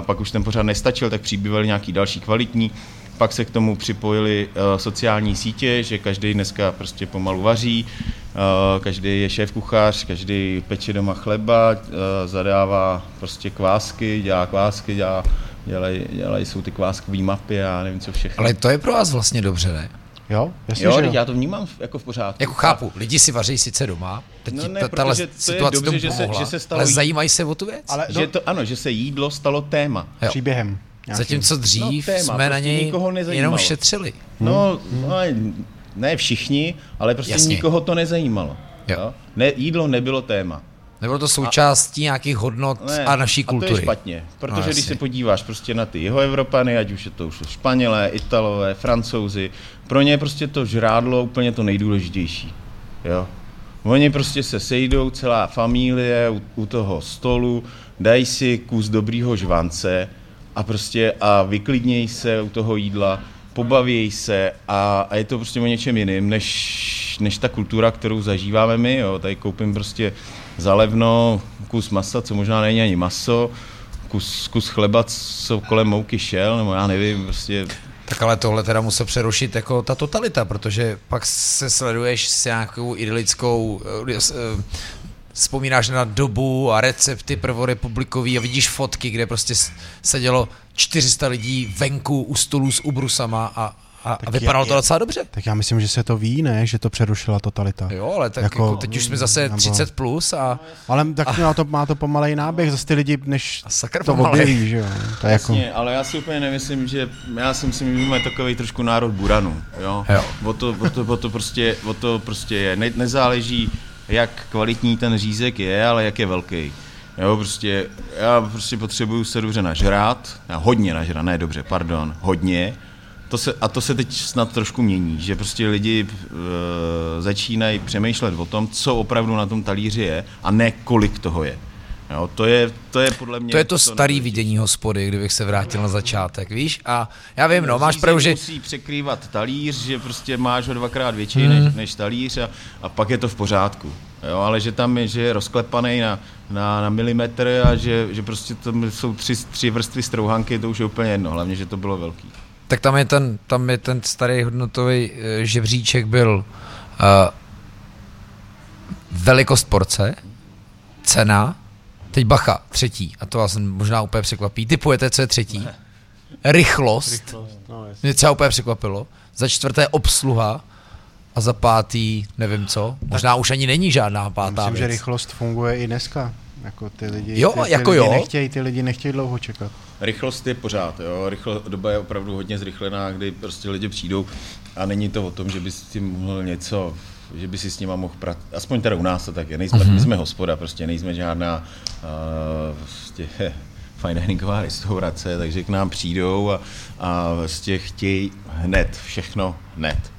pak už ten pořád nestačil, tak přibývaly nějaký další kvalitní, pak se k tomu připojili uh, sociální sítě, že každý dneska prostě pomalu vaří, každý je šéf kuchař, každý peče doma chleba, zadává prostě kvásky, dělá kvásky, dělá dělají, dělají jsou ty kváskový mapy a nevím co všechno. Ale to je pro vás vlastně dobře, ne? Jo, jasně, jo, že jo. já to vnímám jako v pořádku. Jako chápu, lidi si vaří sice doma, teď no ne, tato situace dobře, že se, že se stalo ale jí... zajímají se o tu věc. Ale že to, ano, že se jídlo stalo téma. Jo. Příběhem. Nějakým. Zatímco dřív no, téma, jsme prostě na něj jenom šetřili. No, hmm. no, ne všichni, ale prostě Jasně. nikoho to nezajímalo. Jo. Jo? Ne, jídlo nebylo téma. Nebylo to součástí a, nějakých hodnot ne, a naší kultury. A to je špatně, protože no, když se podíváš prostě na ty jeho Evropany, ať už je to už Španělé, Italové, Francouzi, pro ně prostě to žrádlo úplně to nejdůležitější. Jo? Oni prostě se sejdou, celá familie u, u toho stolu, dají si kus dobrýho žvance a prostě a vyklidnějí se u toho jídla, pobaví se a, a je to prostě o něčem jiným, než, než ta kultura, kterou zažíváme my. Jo? Tady koupím prostě za levno kus masa, co možná není ani maso, kus, kus chleba, co kolem mouky šel, nebo já nevím, prostě tak ale tohle teda musel přerušit jako ta totalita, protože pak se sleduješ s nějakou idylickou, eh, eh, vzpomínáš na dobu a recepty prvorepublikový a vidíš fotky, kde prostě sedělo 400 lidí venku u stolů s ubrusama a, a, a vypadalo je, to docela dobře. Tak já myslím, že se to ví, ne? Že to přerušila totalita. Jo, ale tak jako, jako teď už jsme zase nebo, 30 plus a... Ale tak a, má, to, má to pomalej náběh, zase ty lidi, než to objeví, že jo. To je jako... ale já si úplně nemyslím, že... Já si myslím, že máme takový trošku národ buranu, jo. jo. O, to, o, to, o, to prostě, o to prostě je. Ne, nezáleží, jak kvalitní ten řízek je, ale jak je velký. Jo, prostě, já prostě potřebuju se dobře nažrát, já hodně nažrát, ne dobře, pardon, hodně. To se, a to se teď snad trošku mění, že prostě lidi e, začínají přemýšlet o tom, co opravdu na tom talíři je a ne kolik toho je. Jo, to, je, to je podle mě... To je to, to starý vidění hospody, kdybych se vrátil na začátek, víš? A já vím, no, máš pravdu, že... musí překrývat talíř, že prostě máš ho dvakrát větší hmm. než, než talíř a, a pak je to v pořádku. Jo, ale že tam je, že je rozklepaný na, na, na milimetr a že, že prostě tam jsou tři, tři vrstvy strouhanky, to už je úplně jedno, hlavně, že to bylo velký. Tak tam je ten, tam je ten starý hodnotový uh, žebříček byl uh, velikost porce, cena, teď bacha, třetí, a to vás možná úplně překvapí. Typujete, co je třetí? Ne. Rychlost. Rychlost. No, Mě třeba úplně překvapilo. Za čtvrté obsluha a za pátý nevím co. Možná tak, už ani není žádná pátá Myslím, věc. že rychlost funguje i dneska. Jako ty lidi, jo, ty, ty jako lidi jo. Nechtějí, ty lidi nechtějí dlouho čekat. Rychlost je pořád, jo. Rychlo, doba je opravdu hodně zrychlená, kdy prostě lidi přijdou a není to o tom, že bys tím mohl něco že by si s nima mohl prat, aspoň teda u nás to tak je, nejsme, mm-hmm. jsme hospoda, prostě nejsme žádná uh, prostě, fine diningová restaurace, takže k nám přijdou a, a prostě chtějí hned, všechno hned.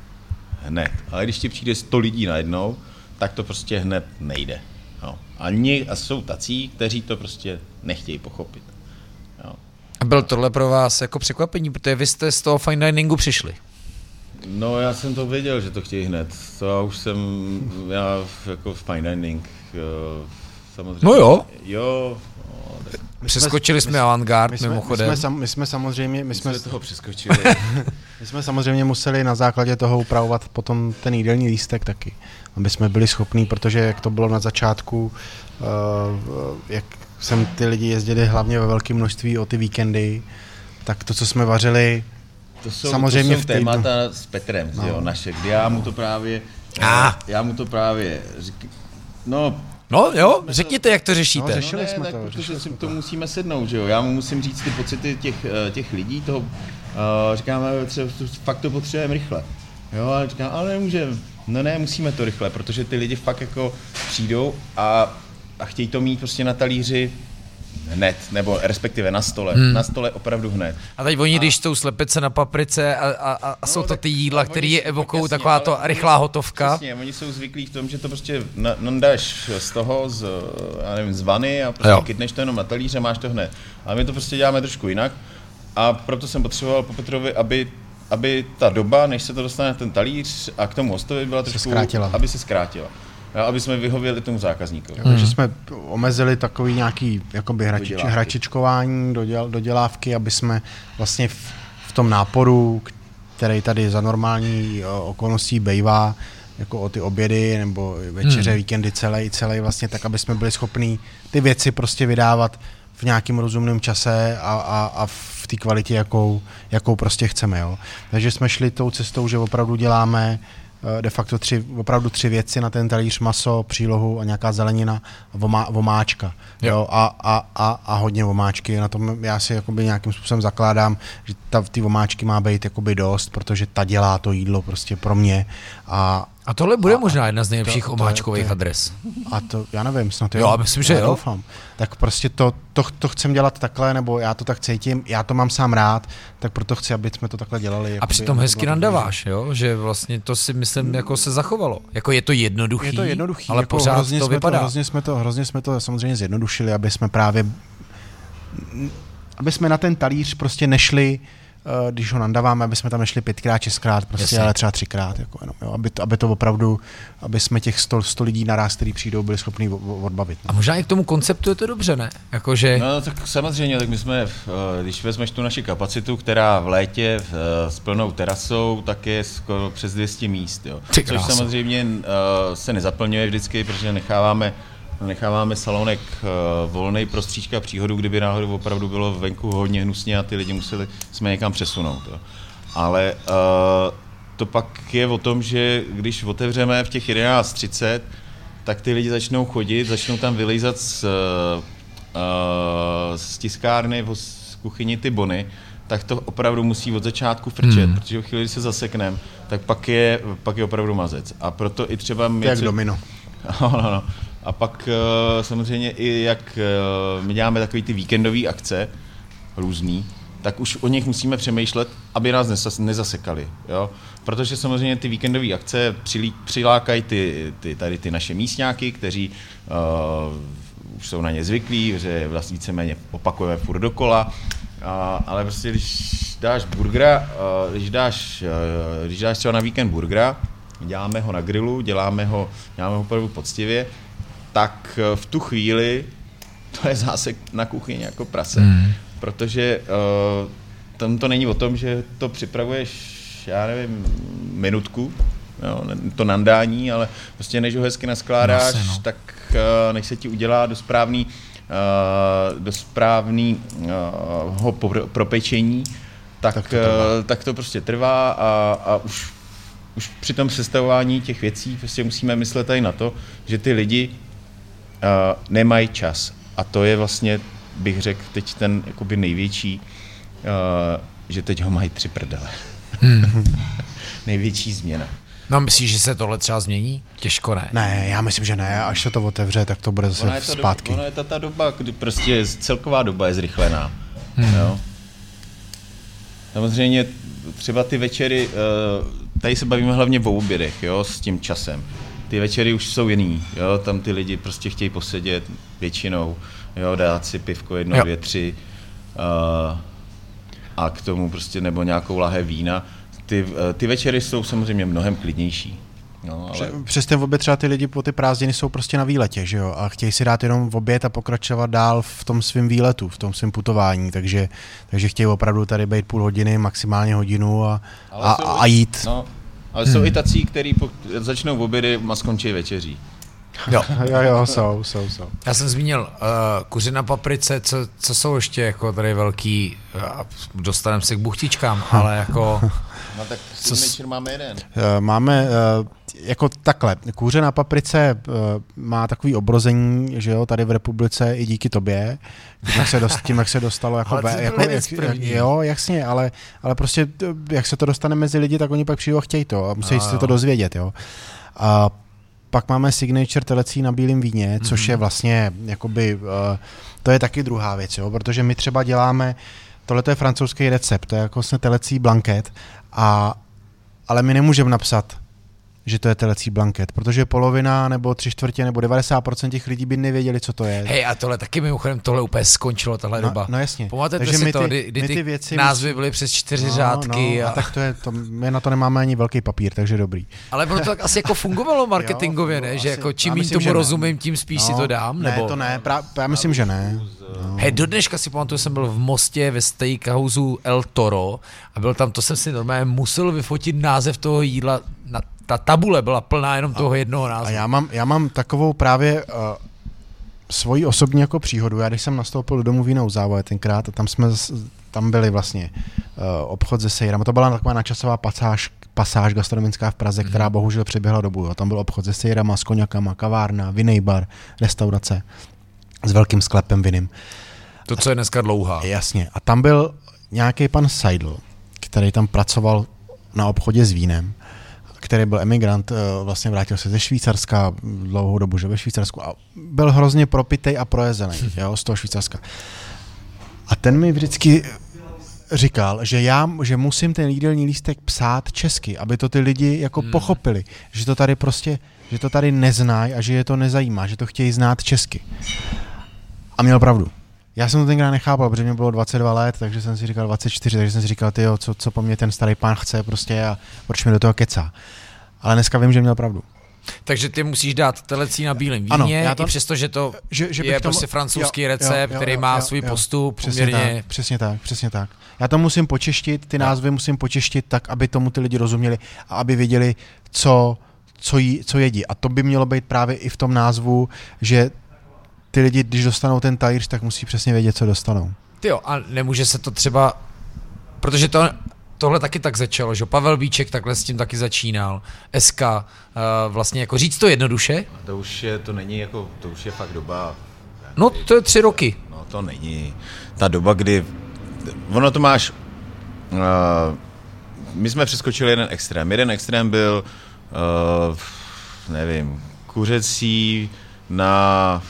Hned. Ale když ti přijde 100 lidí najednou, tak to prostě hned nejde. Jo. A, ně, a jsou tací, kteří to prostě nechtějí pochopit. Jo. A byl tohle pro vás jako překvapení, protože vy jste z toho fine diningu přišli. No já jsem to věděl, že to chtějí hned. To já už jsem, já jako fine dining, samozřejmě. No jo. Jo. No, Přeskočili jsme, jsme avantgard my jsme, mimochodem. My jsme, sam, my jsme samozřejmě, my, my jsme, jsme toho přeskočili. my jsme samozřejmě museli na základě toho upravovat potom ten jídelní lístek taky, aby jsme byli schopní, protože jak to bylo na začátku, uh, jak jsem ty lidi jezdili hlavně ve velkém množství o ty víkendy, tak to, co jsme vařili, to jsou, Samozřejmě to jsou témata s Petrem, no. jo, naše, kdy já mu to právě, ah. já mu to právě řík, no, No jo, řekněte, jak to řešíte. No, řešili no, ne, jsme tak to. Protože si to musíme sednout, že jo. Já mu musím říct ty pocity těch, eh, těch lidí, toho, uh, říkáme, třeba, fakt to potřebujeme rychle. Jo, ale říkám, ale nemůžeme. No ne, musíme to rychle, protože ty lidi fakt jako přijdou a, a chtějí to mít prostě na talíři hned, nebo respektive na stole. Hmm. Na stole opravdu hned. A teď oni, a... když jsou slepice na paprice a, a, a no, jsou to ty jídla, které je evokují taková to rychlá hotovka. Přesně, oni jsou zvyklí v tom, že to prostě nandáš z toho, z, já nevím, z vany a prostě jo. kytneš to jenom na talíře, máš to hned. A my to prostě děláme trošku jinak. A proto jsem potřeboval po Petrovi, aby aby ta doba, než se to dostane na ten talíř a k tomu hostovi byla trošku, zkrátila. aby se zkrátila aby jsme vyhověli tomu zákazníkovi. Hmm. Takže jsme omezili takový nějaký jakoby hračič, hračičkování, doděl, dodělávky, aby jsme vlastně v, v tom náporu, který tady za normální okolností bejvá, jako o ty obědy nebo večeře, hmm. víkendy celé, celé vlastně tak, aby jsme byli schopní ty věci prostě vydávat v nějakém rozumném čase a, a, a v té kvalitě, jakou, jakou prostě chceme. Jo. Takže jsme šli tou cestou, že opravdu děláme Eh, de facto tři, opravdu tři věci na ten talíř, maso, přílohu a nějaká zelenina vomá, vomáčka. Jo. Jo, a, a, a, a, hodně vomáčky. Na tom já si jakoby nějakým způsobem zakládám, že ta, ty vomáčky má být jakoby dost, protože ta dělá to jídlo prostě pro mě. A, a tohle bude a, možná jedna z nejlepších to, omáčkových to, to, adres. A to, já nevím, snad jo. Jo, myslím, že jo. Doufám. Tak prostě to, to, to chcem dělat takhle, nebo já to tak cítím, já to mám sám rád, tak proto chci, aby jsme to takhle dělali. A přitom hezky nandaváš, jo? že vlastně to si myslím jako se zachovalo. Jako je to jednoduchý, je to jednoduchý ale jako pořád to vypadá. To, hrozně, jsme to, hrozně jsme to samozřejmě zjednodušili, aby jsme právě aby jsme na ten talíř prostě nešli Eh, když ho nandáváme, aby jsme tam nešli pětkrát, šestkrát, prostě, Jasně. ale třeba třikrát, jako jenom, jo, aby, to, aby to opravdu, aby jsme těch 100, 100 lidí naraz, který přijdou, byli schopni odbavit. No. A možná i k tomu konceptu je to dobře, ne? Jakože... No tak samozřejmě, tak my jsme, eh, když vezmeš tu naši kapacitu, která v létě eh, s plnou terasou, tak je skoro přes 200 míst, jo. Což samozřejmě se nezaplňuje vždycky, protože necháváme necháváme salonek uh, volný pro stříčka příhodu, kdyby náhodou opravdu bylo venku hodně hnusně a ty lidi museli jsme někam přesunout. Jo. Ale uh, to pak je o tom, že když otevřeme v těch 11.30, tak ty lidi začnou chodit, začnou tam vylejzat z, uh, z tiskárny, z kuchyni ty bony, tak to opravdu musí od začátku frčet, hmm. protože v chvíli, kdy se zasekneme, tak pak je, pak je opravdu mazec. A proto i třeba my... Jak domino. No, no, no. A pak uh, samozřejmě i jak uh, my děláme takové ty víkendové akce, různý, tak už o nich musíme přemýšlet, aby nás nezasekali. Jo? Protože samozřejmě ty víkendové akce přilákají ty, ty, tady ty naše místňáky, kteří uh, už jsou na ně zvyklí, že vlastně víceméně opakujeme furt dokola, uh, ale prostě když dáš burgera, uh, když dáš, uh, když dáš třeba na víkend burgera, děláme ho na grilu, děláme ho, děláme ho opravdu poctivě, tak uh, v tu chvíli to je zásek na kuchyni jako prase. Mm. Protože uh, tam to není o tom, že to připravuješ, já nevím, minutku, jo, to nandání, ale prostě než ho hezky naskládáš, no, no. tak uh, než se ti udělá do správný, uh, do správný uh, ho propečení, tak, tak, to, uh, tak to prostě trvá a, a už, už při tom sestavování těch věcí prostě musíme myslet i na to, že ty lidi nemají čas. A to je vlastně bych řekl teď ten jakoby největší, uh, že teď ho mají tři prdele. Hmm. Největší změna. No myslíš, že se tohle třeba změní? Těžko ne. Ne, já myslím, že ne. Až se to otevře, tak to bude zase ono je ta zpátky. Do, ono je ta, ta doba, kdy prostě celková doba je zrychlená. Hmm. Jo? Samozřejmě třeba ty večery, eh, tady se bavíme hlavně o obědech, jo, s tím časem. Ty večery už jsou jiný, jo, tam ty lidi prostě chtějí posedět většinou jo, dát si pivko jedno, jo. dvě, tři uh, a k tomu prostě nebo nějakou lahé vína. Ty, uh, ty večery jsou samozřejmě mnohem klidnější. No, ale... Přes ten oběd třeba ty lidi po ty prázdniny jsou prostě na výletě, že jo, a chtějí si dát jenom v oběd a pokračovat dál v tom svém výletu, v tom svém putování, takže, takže chtějí opravdu tady být půl hodiny, maximálně hodinu a, a, a jít. No, ale hmm. jsou i tací, kteří začnou v obědy a skončí večeří. Jo. jo, jo, jsou, jsou, jsou. Já jsem zmínil uh, kuře na paprice, co, co jsou ještě jako tady velký, uh, dostaneme se k buchtičkám, ale jako... No tak co máme jeden. Uh, máme uh, jako takhle, kůře na paprice uh, má takový obrození, že jo, tady v republice i díky tobě, tím, jak se, dost, tím, jak se dostalo jako, ale ve, jako jak, jo, jasně, ale, ale prostě jak se to dostane mezi lidi, tak oni pak přijde a chtějí to a musí no, se to dozvědět, jo. A pak máme signature telecí na bílém víně, což mm-hmm. je vlastně, jakoby, uh, to je taky druhá věc, jo, protože my třeba děláme, tohle je francouzský recept, to je jako vlastně telecí blanket, a, ale my nemůžeme napsat že to je telecí blanket, protože polovina nebo tři čtvrtě nebo 90% těch lidí by nevěděli, co to je. Hej, a tohle taky mimochodem, tohle úplně skončilo, tahle no, doba. No jasně. Pamatujete si ty, to, kdy, kdy ty, ty věci názvy byly přes čtyři no, řádky. No, a... a... tak to je, to, my na to nemáme ani velký papír, takže dobrý. Ale ono to tak asi jako fungovalo marketingově, jo, ne? Že jako čím méně tomu rozumím, tím spíš no, si to dám? Ne, nebo? to ne, pra, já myslím, že ne. No. Hej, do dneška si pamatuju, jsem byl v Mostě ve steakhouse El Toro a byl tam, to jsem si normálně musel vyfotit název toho jídla na ta tabule byla plná jenom toho jednoho názvu. A já mám, já mám takovou právě uh, svoji osobní jako příhodu. Já když jsem nastoupil do domu vínou závoj tenkrát, a tam jsme tam byli vlastně uh, obchod se sejrama. To byla taková načasová pasáž, pasáž gastronomická v Praze, mm. která mhm. bohužel přeběhla dobu. Jo. Tam byl obchod se sejrama, s koněkama, kavárna, vinej bar, restaurace s velkým sklepem vinným. To, co je dneska dlouhá. Jasně. A tam byl nějaký pan Seidl, který tam pracoval na obchodě s vínem který byl emigrant, eh, vlastně vrátil se ze Švýcarska dlouhou dobu, že ve Švýcarsku a byl hrozně propitej a projezený jo, z toho Švýcarska. A ten mi vždycky říkal, že já, že musím ten jídelní lístek psát česky, aby to ty lidi jako hmm. pochopili, že to tady prostě, že to tady neznají a že je to nezajímá, že to chtějí znát česky. A měl pravdu. Já jsem to tenkrát nechápal, protože mě bylo 22 let, takže jsem si říkal 24, takže jsem si říkal, tyjo, co, co po mně ten starý pán chce prostě a proč mi do toho kecá. Ale dneska vím, že měl pravdu. Takže ty musíš dát telecí na bílém víně, ano, já to, i přesto, že to že, že je tomu, prostě francouzský jo, recept, jo, jo, který má jo, svůj jo, postup. Přesně poměrně... tak, přesně tak, přesně tak. Já to musím počeštit, ty názvy musím počeštit tak, aby tomu ty lidi rozuměli a aby věděli, co, co, jí, co jedí. A to by mělo být právě i v tom názvu, že ty lidi, když dostanou ten talíř, tak musí přesně vědět, co dostanou. Ty jo, a nemůže se to třeba, protože to tohle taky tak začalo, že Pavel Víček takhle s tím taky začínal, SK, uh, eh, vlastně jako říct to jednoduše. To už je, to není jako, to už je fakt doba. No to je tři roky. No to není. Ta doba, kdy, ono to máš, uh, my jsme přeskočili jeden extrém. Jeden extrém byl, uh, nevím, kuřecí, na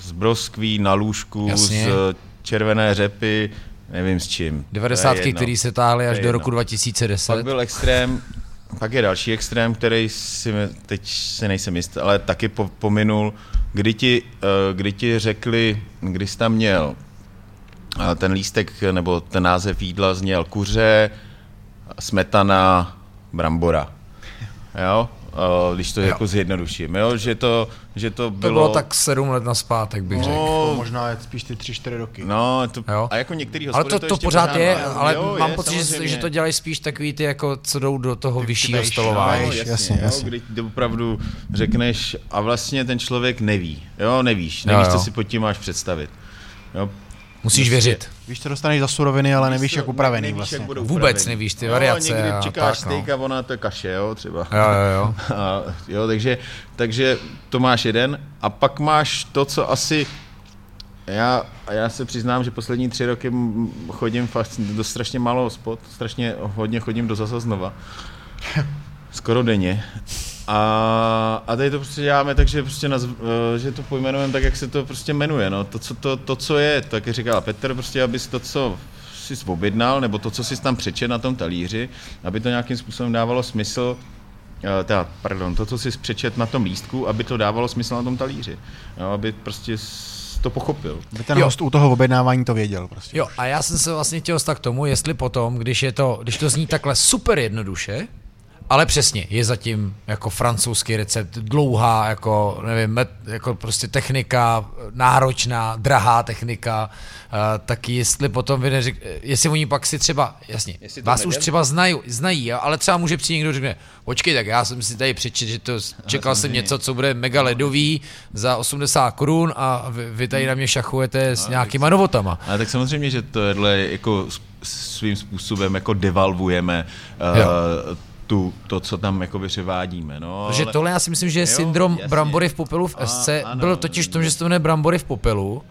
z broskví, na lůžku, Jasně. z červené řepy, nevím s čím. To je 90. jedno. který se táhly až je do jedno. roku 2010. Pak byl extrém, pak je další extrém, který si teď si nejsem jist, ale taky po, pominul, kdy ti, eh, kdy ti řekli, kdy jsi tam měl eh, ten lístek nebo ten název jídla zněl kuře, smetana, brambora. Jo? Eh, Když to Jo. jako zjednoduším, jo? Že, to, že to To bylo... bylo tak sedm let naspátek, bych řekl. To No, možná je spíš ty tři, čtyři roky. no to, Jo. a jako některý Ale hospody to, to ještě pořád je, mají. ale Jo, mám je, pocit, že, samozřejmě. že to dělají spíš takový ty, jako, co jdou do toho vyššího vejš, stolování. vejš. jasně, jasně, jo, jasně. Kdy ty opravdu řekneš a vlastně ten člověk neví. Jo, nevíš. Nevíš, Jo, co jo. si pod tím máš představit. Jo, Musíš věřit. Víš, co dostaneš za suroviny, ale nevíš, to- jak upravený nevíš, vlastně. Jak budou Vůbec upravený. nevíš ty Jo, variace někdy a čekáš tak, no. steak a ona to je kaše, jo, třeba. Jo, jo, jo. A, jo, takže, takže to máš jeden a pak máš to, co asi já, já se přiznám, že poslední tři roky chodím fakt do strašně málo hospod, strašně hodně chodím do zasa znova. Skoro denně. A, a tady to prostě děláme tak, že, prostě nazv, eh, že to pojmenujeme tak, jak se to prostě jmenuje. No. To, co, to, to, co je, tak jak říkal Petr, prostě abys to, co jsi objednal, nebo to, co jsi tam přečet na tom talíři, aby to nějakým způsobem dávalo smysl, eh, teda, pardon, to, co jsi přečet na tom lístku, aby to dávalo smysl na tom talíři. Jo, aby prostě to pochopil. By ten Jo. host u toho objednávání to věděl prostě. Jo, a já jsem se vlastně chtěl k tomu, jestli potom, když je to, když to zní takhle super jednoduše, ale přesně, je zatím jako francouzský recept, dlouhá, jako, nevím, met, jako prostě technika, náročná, drahá technika, uh, tak jestli potom vy neřek, jestli oni pak si třeba, jasně, Jestli vás už třeba znají, znají, ale třeba může přijít někdo řekne, počkej, tak já jsem si tady přečet, že to, čekal jsem něco, co bude mega ledový za 80 korun a vy, vy tady na mě šachujete s nějakýma novotama. Ale tak samozřejmě, že tohle jako s- svým způsobem jako devalvujeme uh, tu, to, co tam jako převádíme. No, Protože ale- tohle já si myslím, že je Jo, syndrom jasně. brambory v popelu v A- SC. ano. Bylo totiž v tom, že se to jmenuje brambory v popelu,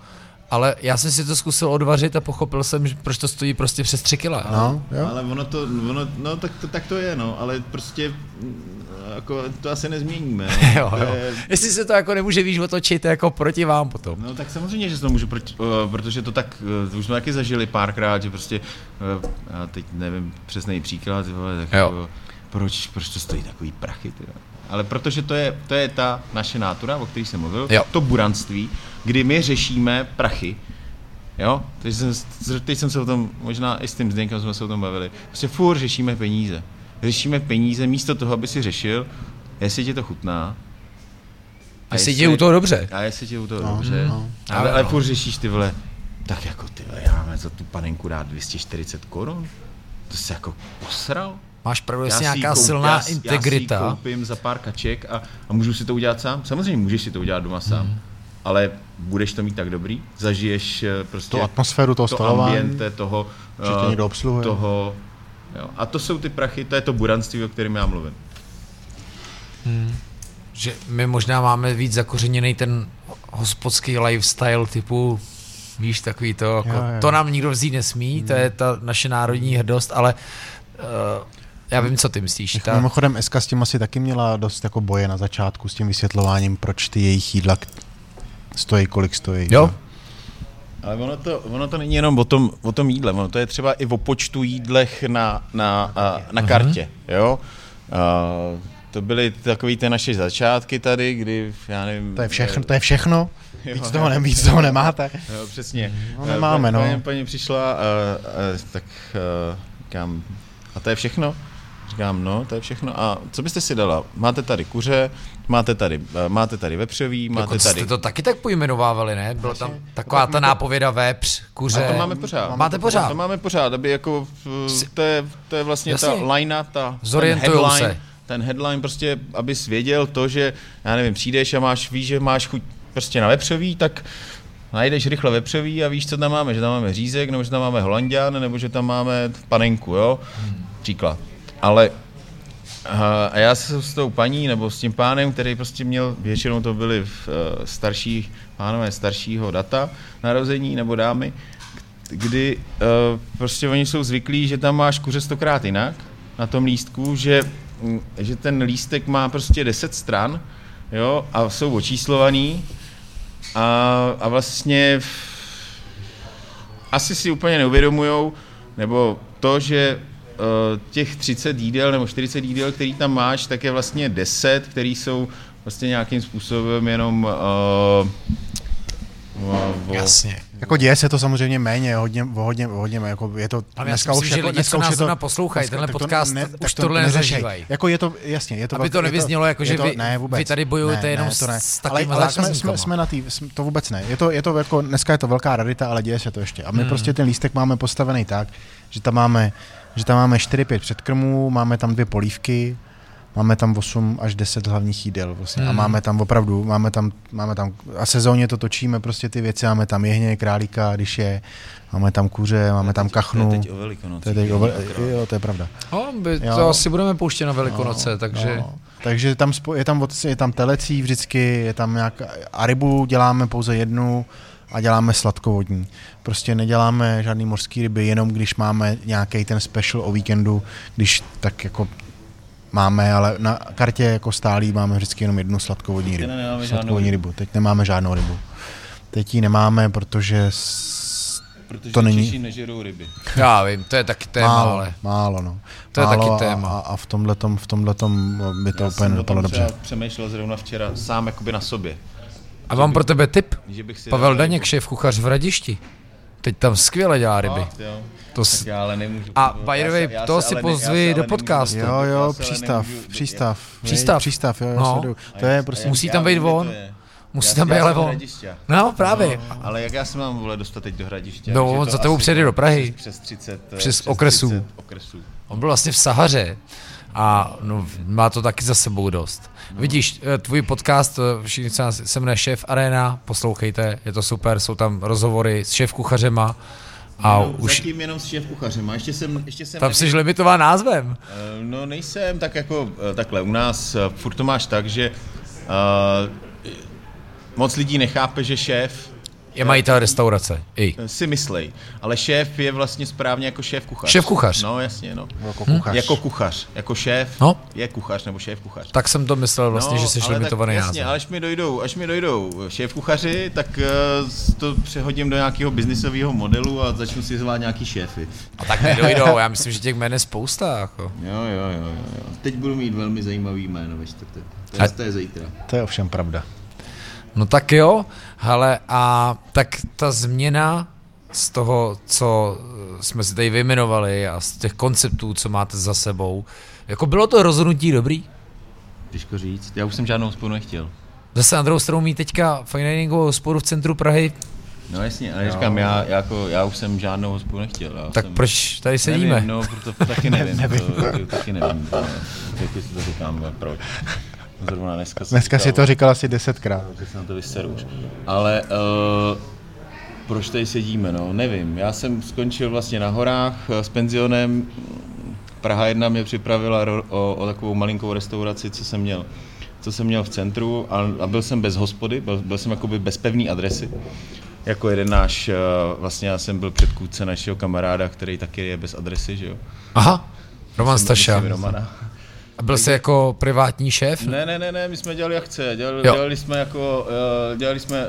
ale já jsem si to zkusil odvařit a pochopil jsem, že proč to stojí prostě přes 3 kila. No, jo. Ale ono to, ono, no tak to, tak to je, no, ale prostě mm, jako, to asi nezměníme. No. Jo, jo. je- Jestli se to jako nemůže víš otočit jako proti vám potom. No tak samozřejmě, že se to můžu, proti, uh, protože to tak, uh, už jsme taky zažili párkrát, že prostě, uh, já teď nevím přesný příklad, vole, tak Jo. jako, proč, proč to stojí takový prachy, ty vole. Ale protože to je, to je ta naše nátura, o které jsem mluvil, Jo. to buranství, kdy my řešíme prachy, Jo, teď jsem, teď jsem se o tom, možná i s tím Zdenkem jsme se o tom bavili. Prostě furt řešíme peníze. Řešíme peníze místo toho, aby si řešil, jestli ti to chutná. A Jestli ti je u toho dobře. A jestli ti je u toho No, dobře. no. Ale, ale no. furt řešíš ty vole, tak jako ty vole, já mám za tu panenku dát 240 korun? To se jako posral? Máš pravdu, jestli nějaká koup- silná já, si- Já si integrita. koupím za pár kaček a, a můžu si to udělat sám? Samozřejmě můžeš si to udělat doma sám. Hmm. Ale budeš to mít tak dobrý? Zažiješ eh, prostě Tu atmosféru toho to ambiente toho, Že tě eh, někdo obsluhuje. toho jo. A to jsou ty prachy, to je to buranství, o kterém já mluvím. Že my možná máme víc zakořeněný ten hospodský lifestyle typu víš, takový to, jako, Jo, jo. to nám nikdo vzít nesmí, to je ta naše národní hrdost, ale uh, já vím, co ty myslíš. Ta, Mimochodem, SK s tím asi taky měla dost jako boje na začátku s tím vysvětlováním, proč ty jejich jídla stojí, kolik stojí. jo, Ale ono to, ono to není jenom o tom, o tom jídle, ono to je třeba i o počtu jídlech na, na, a, na kartě, jo. A, to byly takový ty naše začátky tady, kdy, já nevím... To je všechno, to je všechno? Jo, Víc toho, ne, víc toho nemáte? Jo, přesně. No, nemáme, Eh, no. Paní, paní přišla a, a tak a, říkám, a to je všechno? Říkám, no, to je všechno. A co byste si dala? Máte tady kuře, máte tady, eh, máte tady vepřový, máte jako, tady... jste to taky tak pojmenovávali, ne? Byla tam taková ta nápověda vepř, kuře. A to máme pořád. Máte pořád? To máme pořád, aby jako, v- to je, to je vlastně Jasně. ta linea, ta, Zorientujou ten headline, se. ten headline prostě, abys věděl to, že, já nevím, přijdeš a máš, víš, že máš chuť prostě na vepřový, tak najdeš rychle vepřový a víš, co tam máme, že tam máme řízek, nebo že tam máme holandian, nebo že tam máme panenku, jo, příklad. Ale a a já jsem s tou paní nebo s tím pánem, který prostě měl, většinou to byli v, uh, starší, pánové staršího data narození nebo dámy, kdy uh, prostě oni jsou zvyklí, že tam máš kuře stokrát jinak na tom lístku, že, mm, že ten lístek má prostě 10 stran, jo, a jsou očíslovaný A, a vlastně asi si úplně neuvědomujou, nebo to, že těch 30 jídel nebo 40 jídel, který tam máš, tak je vlastně 10, který jsou vlastně nějakým způsobem jenom uh, o, Jasně. Jako děje se to samozřejmě méně, hodně, hodně, hodně, jako je to Ale dneska já si myslím, už, že jako, dneska nás to poslouchají, tenhle podcast to ne, už to tohle nezažívají. Jako je to, jasně, je to... Aby to nevyznělo, jako že vy, ne, vůbec, vy tady bojujete ne, jenom ne, to ne. s takovými ale, ale jsme, jsme, jsme, na tý, to vůbec ne. Je to, je to jako, dneska je to velká radita, ale děje se to ještě. A my hmm. prostě ten lístek máme postavený tak, že tam máme, že tam máme 4-5 předkrmů, máme tam dvě polívky, máme tam 8 až 10 hlavních jídel vlastně. Hmm. a máme tam opravdu, máme tam, máme tam, a sezóně to točíme prostě ty věci, máme tam jehně, králíka, když je, máme tam kuře, máme tam kachnu. To je teď o velikonoci. To je teď o vel... Jo, to je pravda. No, by, to jo. asi budeme pouštět na velikonoce, no, takže... No. Takže tam je tam, je tam telecí vždycky, je tam nějak, a rybu děláme pouze jednu, a děláme sladkovodní. Prostě neděláme žádný mořský ryby, jenom když máme nějaký ten special o víkendu, když tak jako máme, ale na kartě jako stálý máme vždycky jenom jednu sladkovodní rybu. Sladkovodní rybu. Teď nemáme žádnou rybu. Teď ji nemáme, protože. Protože to není... Češi nežerou ryby. Já vím, to je taky téma, málo, ale... Málo, no. To málo je taky téma. A, a v tomhle v tomhletom by to Já úplně nedopadlo dobře. přemýšlel zrovna včera sám jakoby na sobě. A mám pro tebe tip. Pavel Daněk, šéf kuchař v Radišti. Teď tam skvěle dělá ryby. Fakt, jo. To s... já ale nemůžu. A by the way, to si pozvi do podcastu. Jo, jo, přístav, přístav. Přístav. Přístav, jo, no. To je prostě... Musí tam být von. Musí tam být ale von. No, právě. No, ale jak já se mám vole dostat teď do hradiště? No, za tebou přijde do Prahy. Přes 30. Přes, přes okresů. 30 okresů. On byl vlastně v Sahaře. A no, má to taky za sebou dost. No. Vidíš, eh, tvůj podcast, eh, všichni se jmenuje Šéf Arena, poslouchejte, je to super, jsou tam rozhovory s šéf kuchařema, a jenom, už... Zatím jenom s šéf kuchařem. A ještě jsem, ještě jsem Tam jsi limitován názvem. Uh, no nejsem, tak jako takhle. U nás furt to máš tak, že uh, moc lidí nechápe, že šéf je majitel restaurace. I. Si myslej. Ale šéf je vlastně správně jako šéf kuchař. Šéf kuchař. No jasně, no. Jako kuchař. Hm? Jako kuchař. Jako šéf no. je kuchař nebo šéf kuchař. Tak jsem to myslel vlastně, no, že jsi limitovaný tak, jasně, ale až mi dojdou, až mi dojdou šéf kuchaři, tak uh, to přehodím do nějakého biznisového modelu a začnu si zvát nějaký šéfy. A tak nedojdou, já myslím, že těch jmen je spousta. Jako. Jo, jo, jo, jo. Teď budu mít velmi zajímavý jméno ve čtvrtek. To je, to je zítra. To je ovšem pravda. No tak jo, hele, a tak ta změna z toho, co jsme si tady vyjmenovali a z těch konceptů, co máte za sebou, jako bylo to rozhodnutí dobrý? Těžko říct, já už jsem žádnou hospodu nechtěl. Zase na druhou stranu mít teďka fine hospodu v centru Prahy. No jasně, ale říkám, já, jako, já už jsem žádnou hospodu nechtěl. Já tak jsem, proč tady sedíme? Nevím, no, proto taky nevím. nevím. To, to, taky nevím. To, to, to říkám, proč. Zrovna dneska, dneska si to říkal asi desetkrát. že se na to vyseru už. Ale uh, proč tady sedíme, no, nevím. Já jsem skončil vlastně na horách eh, s penzionem. Praha 1 mě připravila ro, o, o takovou malinkou restauraci, co jsem měl co jsem měl v centru a, a byl jsem bez hospody, byl, byl jsem jakoby bez pevné adresy. Jako jeden náš, eh, vlastně já jsem byl předkůdce našeho kamaráda, který taky je bez adresy, že jo. Aha, Roman Staša. Romana. A byl jsi jako privátní šéf? Ne, ne, ne, ne, my jsme dělali akce, dělali, dělali jsme jako, uh, dělali jsme,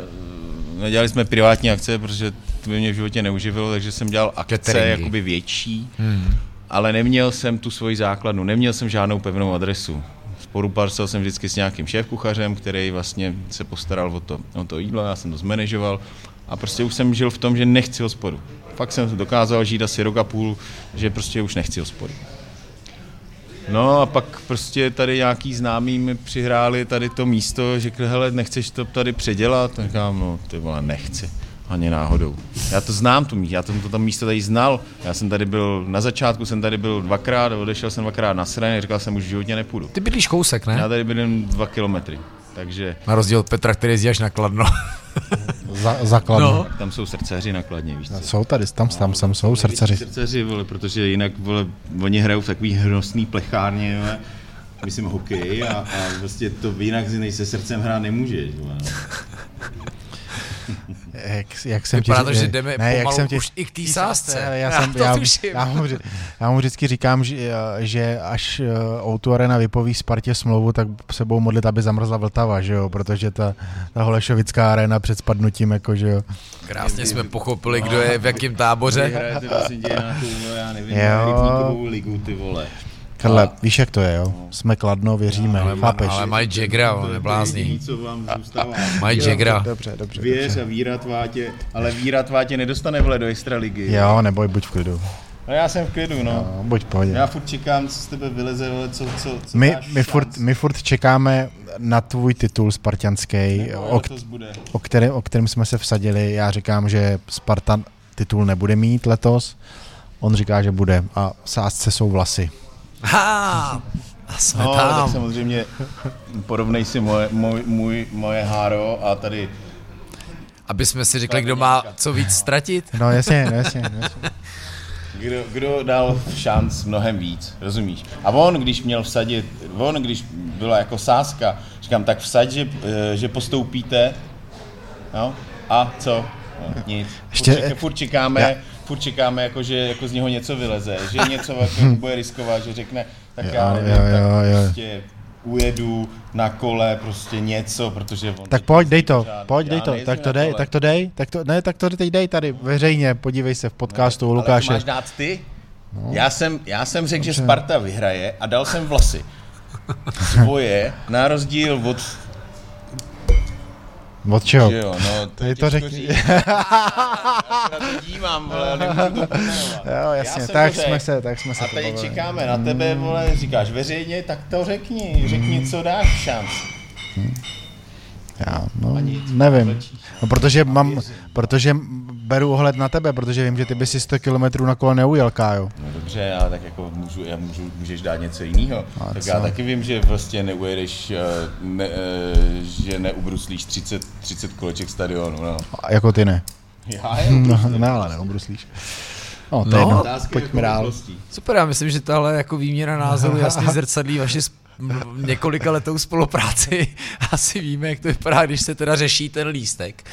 nedělali jsme privátní akce, protože to by mě v životě neuživilo, takže jsem dělal akce Cateringy. jakoby větší, hmm. ale neměl jsem tu svoji základnu, neměl jsem žádnou pevnou adresu. Spolupracoval jsem vždycky s nějakým šéf-kuchařem, který vlastně se postaral o to, o to jídlo, já jsem to zmanežoval a prostě už jsem žil v tom, že nechci hospodu. Fakt jsem dokázal žít asi rok a půl, že prostě už nechci hospodu. No a pak prostě tady nějaký známý mi přihráli tady to místo, že hele, nechceš to tady předělat? Tak říkám, no ty vole, nechci. Ani náhodou. Já to znám, tu místo, já to, to tam místo tady znal. Já jsem tady byl, na začátku jsem tady byl dvakrát, odešel jsem dvakrát na straně, říkal jsem, už v životě nepůjdu. Ty bydlíš kousek, ne? Já tady bydlím dva kilometry. Takže... Na rozdíl od Petra, který jezdí až na Kladno. za, za Kladno. No. Tam jsou srdcaři na Kladně, víš co? Jsou tady, tam, tam, tam jsou srdcaři. Srdcaři, vole, protože jinak vole, oni hrajou v takový hnusný plechárně, vole, myslím hokej a, a vlastně to jinak než se srdcem hrát nemůžeš. Vole. jak, jak jsem Vypadá to, že jdeme ne, jak pomalu jsem ti, už i k té sásce. Já, Já jsem, to já, tuším. já, mu, já mu vždycky říkám, že, že až eh, O2 Arena vypoví Spartě smlouvu, tak se budou modlit, aby zamrzla Vltava, že jo, protože ta, ta Holešovická arena před spadnutím, jako, že jo. Krásně jsme pochopili, kdo je v jakém táboře. Hrajete prosím tě nějakou, no, já nevím, ligu, ty vole. Karle, A- víš, jak to je, jo? Jsme kladno, věříme, Ale, chápeš? ale mají Jagra, on co vám zůstává. Mají Jagra. Dobře, dobře. Věř a víra tvá tě, ale víra tvá tě nedostane vle do extraligy. Jo, neboj, buď v klidu. No já jsem v klidu, no. No, buď v pohodě. Já furt čekám, co z tebe vyleze, ale co, co, co My, my, furt, my furt čekáme na tvůj titul spartianský, Nebo o, bude. o, který, o kterém jsme se vsadili. Já říkám, že Spartan titul nebude mít letos. On říká, že bude. A sázce jsou vlasy. Ha! A jsme No, tak tam. samozřejmě porovnej si moje, můj, můj, moje háro a tady Aby jsme si řekli, kdo má co víc ztratit. No jasně, no, jasně, no, jasně. Kdo, kdo dal šanc mnohem víc, rozumíš? A on, když měl vsadit, on, když byla jako sázka, říkám, tak vsaď, že, eh, že postoupíte, no, a co? No, nic. Ještě- Furt, čeká, furt čekáme, Já- furt čekáme, jako, že jako z něho něco vyleze, že něco jako bude riskovat, že řekne, tak Jo, já nevím, jo, tak jo, jo. prostě ujedu na kole, prostě něco, protože on... Tak pojď, dej to, pořád. pojď, Já dej to, tak to dej, tak to dej, tak to, ne, tak to teď dej tady veřejně, podívej se v podcastu u Ale to Lukáše. máš dát ty? No. Já jsem, já jsem řekl, že Sparta vyhraje a dal jsem vlasy. Svoje, na rozdíl od... Od čeho? Že jo, no, to je to řekni. říct. Já na to dívám, nemůžu to. Jo, jasně, tak jsme se, tak jsme se A teď pobavili. čekáme na tebe, vole, říkáš veřejně, tak to řekni, řekni, co dáš šanc. Já, no, nevím. No, protože mám, protože beru ohled na tebe, protože vím, že ty by si 100 km na kole neujel, Kájo. No dobře, ale tak jako můžu, já můžu, můžeš dát něco jiného. A Tak co? já taky vím, že prostě neujedeš, eh, ne, eh, že neubruslíš 30, 30 koleček stadionu, no. A jako ty ne. Já je No, ne, ale neubruslíš. No, to je No. jedno. Otázka Pojďme dál. Super, já myslím, že tahle jako výměna názoru jasně zrcadlí vaši několika letou spolupráci. Asi víme, jak to vypadá, když se teda řeší ten lístek.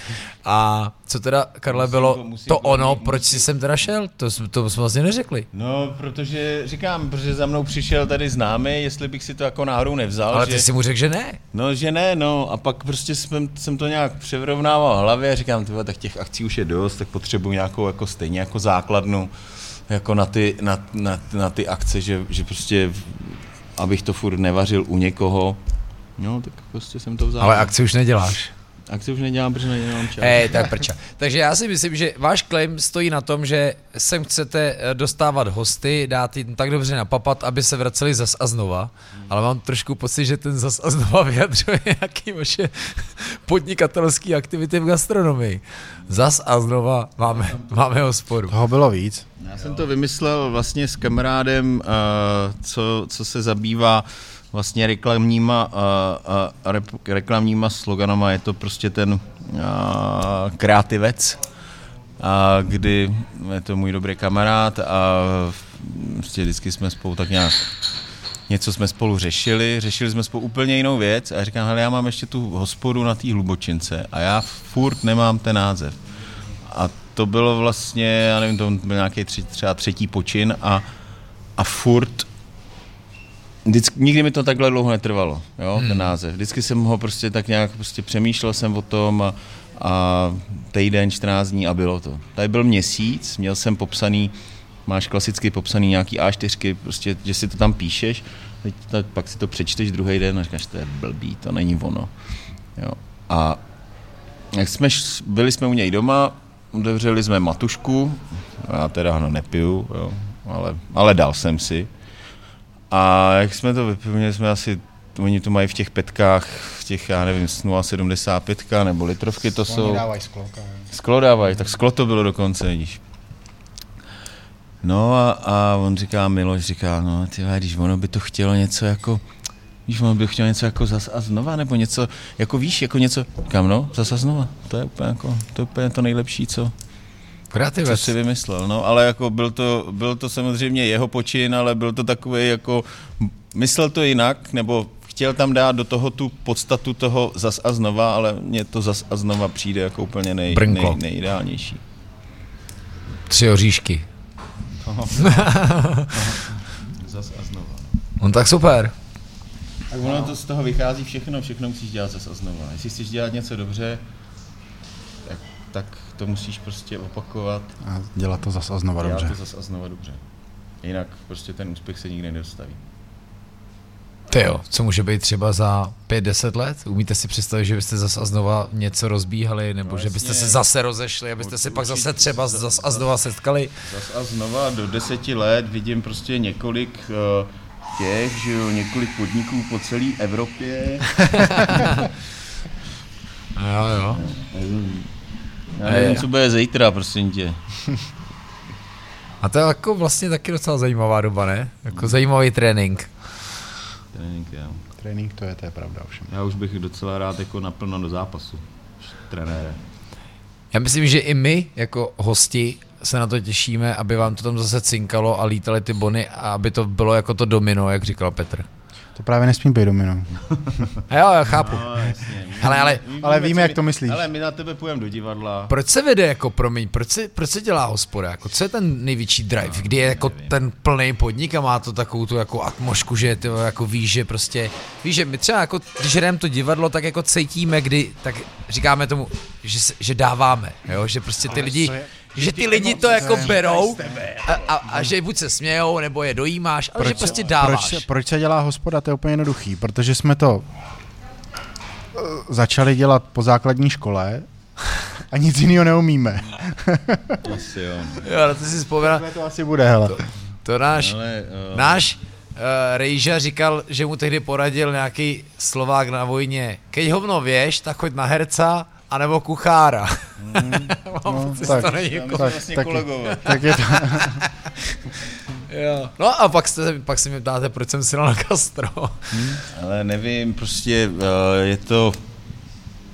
A co teda, Karle, Musím bylo to- musím to ono, mít, proč jsi sem teda šel? To, jsme- to jsme vlastně neřekli. No, protože říkám, protože za mnou přišel tady známý, jestli bych si to jako náhodou nevzal. Ale že... ty si mu řekl, že ne. No, že ne, no. A pak prostě jsem, jsem to nějak převrovnával v hlavě a říkám, tyhle, tak těch akcí už je dost, tak potřebuji nějakou jako stejně jako základnu jako na ty, na, na, na ty akce, že, že prostě abych to furt nevařil u někoho. No, tak prostě jsem to vzal. Ale akci už neděláš. Akci už nedělám, protože nedělám čas. Hej, tak prča. Takže já si myslím, že váš claim stojí na tom, že sem chcete eh, dostávat hosty, dát jim tak dobře napapat, aby se vraceli zas a znova, ale mám trošku pocit, že ten zas a znova vyjadřuje nějaký vaše podnikatelské aktivity v gastronomii. Zas a znova máme, máme hospodu. Toho bylo víc. Já jsem to vymyslel vlastně s kamarádem, uh, co, co se zabývá vlastně reklamníma, uh, uh, reklamníma sloganama. Je to prostě ten uh, kreativec, a kdy je to můj dobrý kamarád a prostě vždycky jsme spolu tak nějak něco jsme spolu řešili, řešili jsme spolu úplně jinou věc a říkám, hele, já mám ještě tu hospodu na té hlubočince a já furt nemám ten název. A to bylo vlastně, já nevím, to byl nějaký tři, třeba třetí počin a, a furt Vždycky, nikdy mi to takhle dlouho netrvalo, jo, hmm. ten název. Vždycky jsem ho prostě tak nějak, prostě přemýšlel jsem o tom a, a týden, 14 dní a bylo to. Tady byl měsíc, měl jsem popsaný, máš klasicky popsaný nějaký A4, prostě, že si to tam píšeš, teď, tak, pak si to přečteš druhý den a říkáš, to je blbý, to není ono. Jo. A jak jsme, byli jsme u něj doma, otevřeli jsme matušku, já teda no nepiju, jo, ale, ale dal jsem si. A jak jsme to vypili, měli jsme asi, oni to mají v těch petkách, v těch, já nevím, 0,75 nebo litrovky to jsou. dávají sklo. Sklo dávají, tak sklo to bylo dokonce, vidíš. No a, a on říká, Miloš říká, no ty když ono by to chtělo něco jako, víš, ono by chtělo něco jako zas a znova, nebo něco, jako víš, jako něco, kam no, zas a znova, to je úplně jako, to je úplně to nejlepší, co, co Kreativec. si vymyslel, no, ale jako byl to, byl to samozřejmě jeho počin, ale byl to takový jako, myslel to jinak, nebo chtěl tam dát do toho tu podstatu toho zas a znova, ale mně to zas a znova přijde jako úplně nej, nej, nejideálnější. Tři oříšky. Zas a znova. On tak super. Tak ono to z toho vychází všechno, všechno musíš dělat zas a znova. Jestli chceš dělat něco dobře, tak, tak to musíš prostě opakovat, A dělat to zas a znova dělat dobře. to zas a znova dobře. Jinak prostě ten úspěch se nikdy nedostaví. Ty jo, co může být třeba za 5-10 let? Umíte si představit, že byste zase a znova něco rozbíhali, nebo No že byste jasně. se zase rozešli, abyste se pak zase třeba zase a znova setkali? Zas a znova do deseti let vidím prostě několik uh, těch, že jo, několik podniků po celé Evropě. Jo, jo. Já nevím, co bude zítra, prosím tě. A to je jako vlastně taky docela zajímavá doba, ne? Jako zajímavý trénink. Trénink, jo. Trénink to je, to je pravda ovšem. Já už bych docela rád jako naplno do zápasu. Trenére. Já myslím, že i my jako hosti se na to těšíme, aby vám to tam zase cinkalo a lítaly ty bony a aby to bylo jako to domino, jak říkal Petr. To právě nesmí být domino. A jo, já chápu. No, jasně. Hele, ale Ale víme, jak my- to myslíš. Ale my na tebe půjdeme do divadla. proč se vede jako, promiň, proč se, proč se dělá hospoda? Jako, co je ten největší drive, kdy je jako ten plný podnik a má to takovou tu jako atmošku, že ty jako víš, že prostě, víš, že my třeba jako, když jdeme to divadlo, tak jako cítíme, kdy, tak říkáme tomu, že, se- že dáváme, jo, že prostě ty lidi, že ty lidi to jako berou a, a, a že buď se smějou, nebo je dojímáš, ale že prostě dáváš. Proč, se- proč se dělá hospoda? To je úplně jednoduchý. Protože jsme to eh, začali dělat po základní škole a nic jiného neumíme. Asi jo. Jo, na to si vzpomínám, to asi bude, hele. to náš, Ale, uh, Náš uh, Rejža říkal, že mu tehdy poradil nějaký Slovák na vojně, keď hovno věš, tak choď na herca, anebo kuchára. Mám No, tak. to není jako... tak- vlastně taky. kolegové. Tak je to, Jo. No a pak, jste, pak si mi ptáte, proč jsem si na gastro. Ale nevím, prostě uh, je to...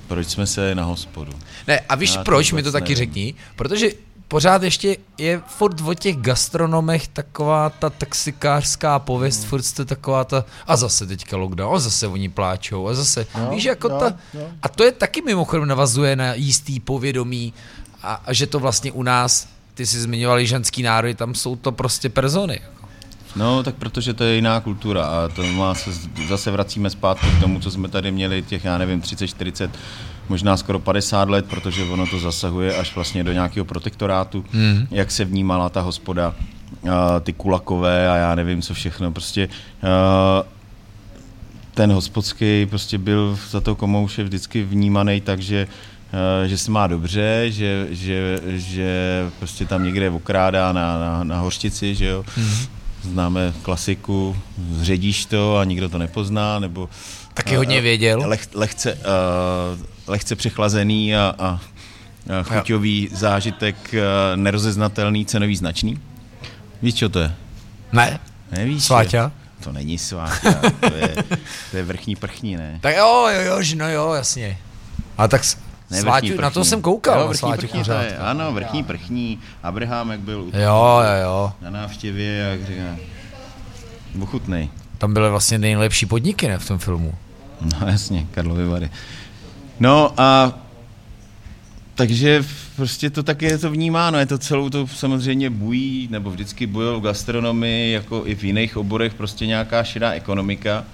Proč jsme se na hospodu? Ne, a víš Já proč, mi to vůbec taky nevím. řekni? Protože pořád ještě je furt o těch gastronomech taková ta taxikářská pověst, Hmm. furt jste taková ta, a zase teďka lockdown, a zase oni pláčou, a zase, Jo, víš, jako jo, ta, jo. a to je taky mimochodem navazuje na jistý povědomí a, a že to vlastně u nás, ty jsi zmiňovali ženský národy, tam jsou to prostě persony. Jako. No, tak protože to je jiná kultura a to má se, zase vracíme zpátky k tomu, co jsme tady měli těch, já nevím, 30, 40, možná skoro 50 let, protože ono to zasahuje až vlastně do nějakého protektorátu, mm. jak se vnímala ta hospoda, a ty kulakové a já nevím, co všechno, prostě a, ten hospodský prostě byl za to komouše vždycky vnímaný tak, že eh, že se má dobře, že, že, že prostě tam někde okrádá na, na, na hořčici, že jo. Mm-hmm. Známe klasiku, zředíš to a nikdo to nepozná, nebo Taky hodně věděl. leh, lehce, uh, lehce přechlazený a, a, chuťový zážitek uh, nerozeznatelný, cenový značný. Víš, co to je? Ne, Nevíš? Sváťa? To není sváťa, to je, to je vrchní prchní, ne? Tak jo, jo, jo, no jo, jasně. A tak Ne, Sváťu, vrchní na to jsem koukal, jo, vrchní prchní, pořád. je, ano, vrchní prchní. Abraham, jak byl Jo, jo, jo. na návštěvě, jak říká, ochutnej. Tam byly vlastně nejlepší podniky, ne, v tom filmu. No jasně, Karlovy Vary. No a takže prostě to tak je to vnímáno, je to celou to samozřejmě bují, nebo vždycky bujou v gastronomii, jako i v jiných oborech, prostě nějaká šedá ekonomika,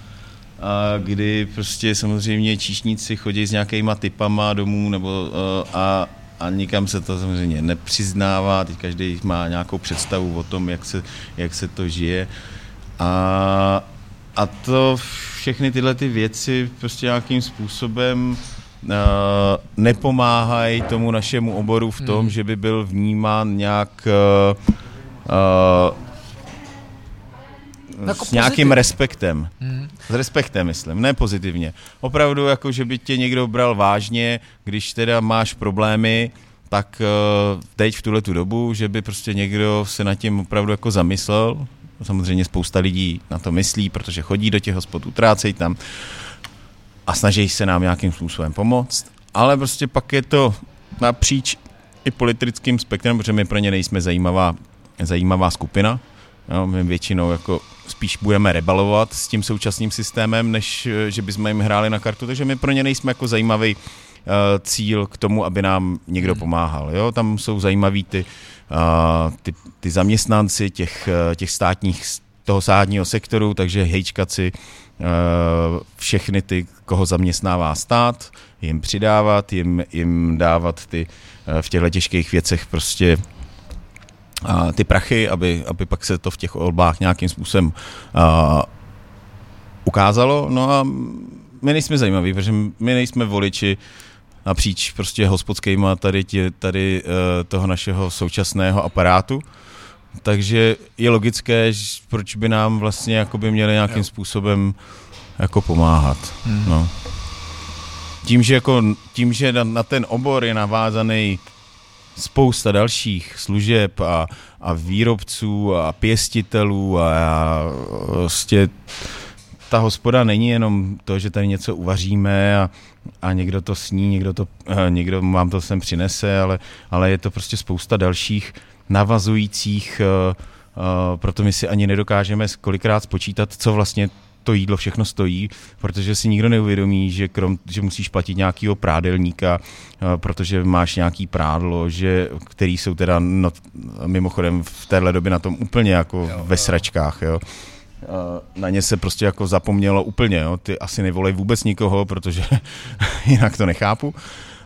kdy prostě samozřejmě číšníci chodí s nějakýma typama domů, nebo eh, a, a nikam se to samozřejmě nepřiznává, teď každý má nějakou představu o tom, jak se, jak se to žije. A, a to všechny tyhle ty věci prostě nějakým způsobem uh, nepomáhají tomu našemu oboru v tom, hmm. že by byl vnímán nějak uh, uh, Jako s nějakým pozitiv. respektem. Hmm. S respektem, myslím, ne pozitivně. Opravdu, jako, že by tě někdo bral vážně, když teda máš problémy, tak uh, teď v tuhle tu dobu, že by prostě někdo se nad tím opravdu jako zamyslel. Samozřejmě spousta lidí na to myslí, protože chodí do těch hospod, utrácejí tam a snaží se nám nějakým způsobem pomoct. Ale prostě pak je to napříč i politickým spektrem, protože my pro ně nejsme zajímavá, zajímavá skupina. Jo, my většinou jako spíš budeme rebalovat s tím současným systémem, než eh, že bychom jim hráli na kartu, takže my pro ně nejsme jako zajímavý uh, cíl k tomu, aby nám někdo hmm. pomáhal. Jo? Tam jsou zajímaví ty, uh, ty, ty zaměstnanci těch, uh, těch státních, toho státního sektoru, takže hejčkaci, všechny ty, koho zaměstnává stát, jim přidávat, jim, jim dávat ty v těchto těžkých věcech prostě a ty prachy, aby, aby pak se to v těch olbách nějakým způsobem a, ukázalo. No a my nejsme zajímaví, protože my nejsme voliči napříč prostě hospodskýma tady, tě, tady uh, toho našeho současného aparátu. Takže je logické, proč by nám vlastně jakoby měli nějakým způsobem jako pomáhat. Hmm. No. Tím, že, jako, tím, že na, na ten obor je navázaný spousta dalších služeb a, a výrobců a pěstitelů a, a vlastně ta hospoda není jenom to, že tady něco uvaříme a, a někdo to sní, někdo, to, eh, někdo vám to sem přinese, ale, ale je to prostě spousta dalších navazujících, uh, uh, proto my si ani nedokážeme kolikrát spočítat, co vlastně to jídlo všechno stojí, protože si nikdo neuvědomí, že, krom, že musíš platit nějakého prádelníka, eh, protože máš nějaký prádlo, že, který jsou teda no, mimochodem v téhle době na tom úplně jako jo, ve sračkách. Jo. Eh, na ně se prostě jako zapomnělo úplně, jo. ty asi nevolej vůbec nikoho, protože jinak to nechápu.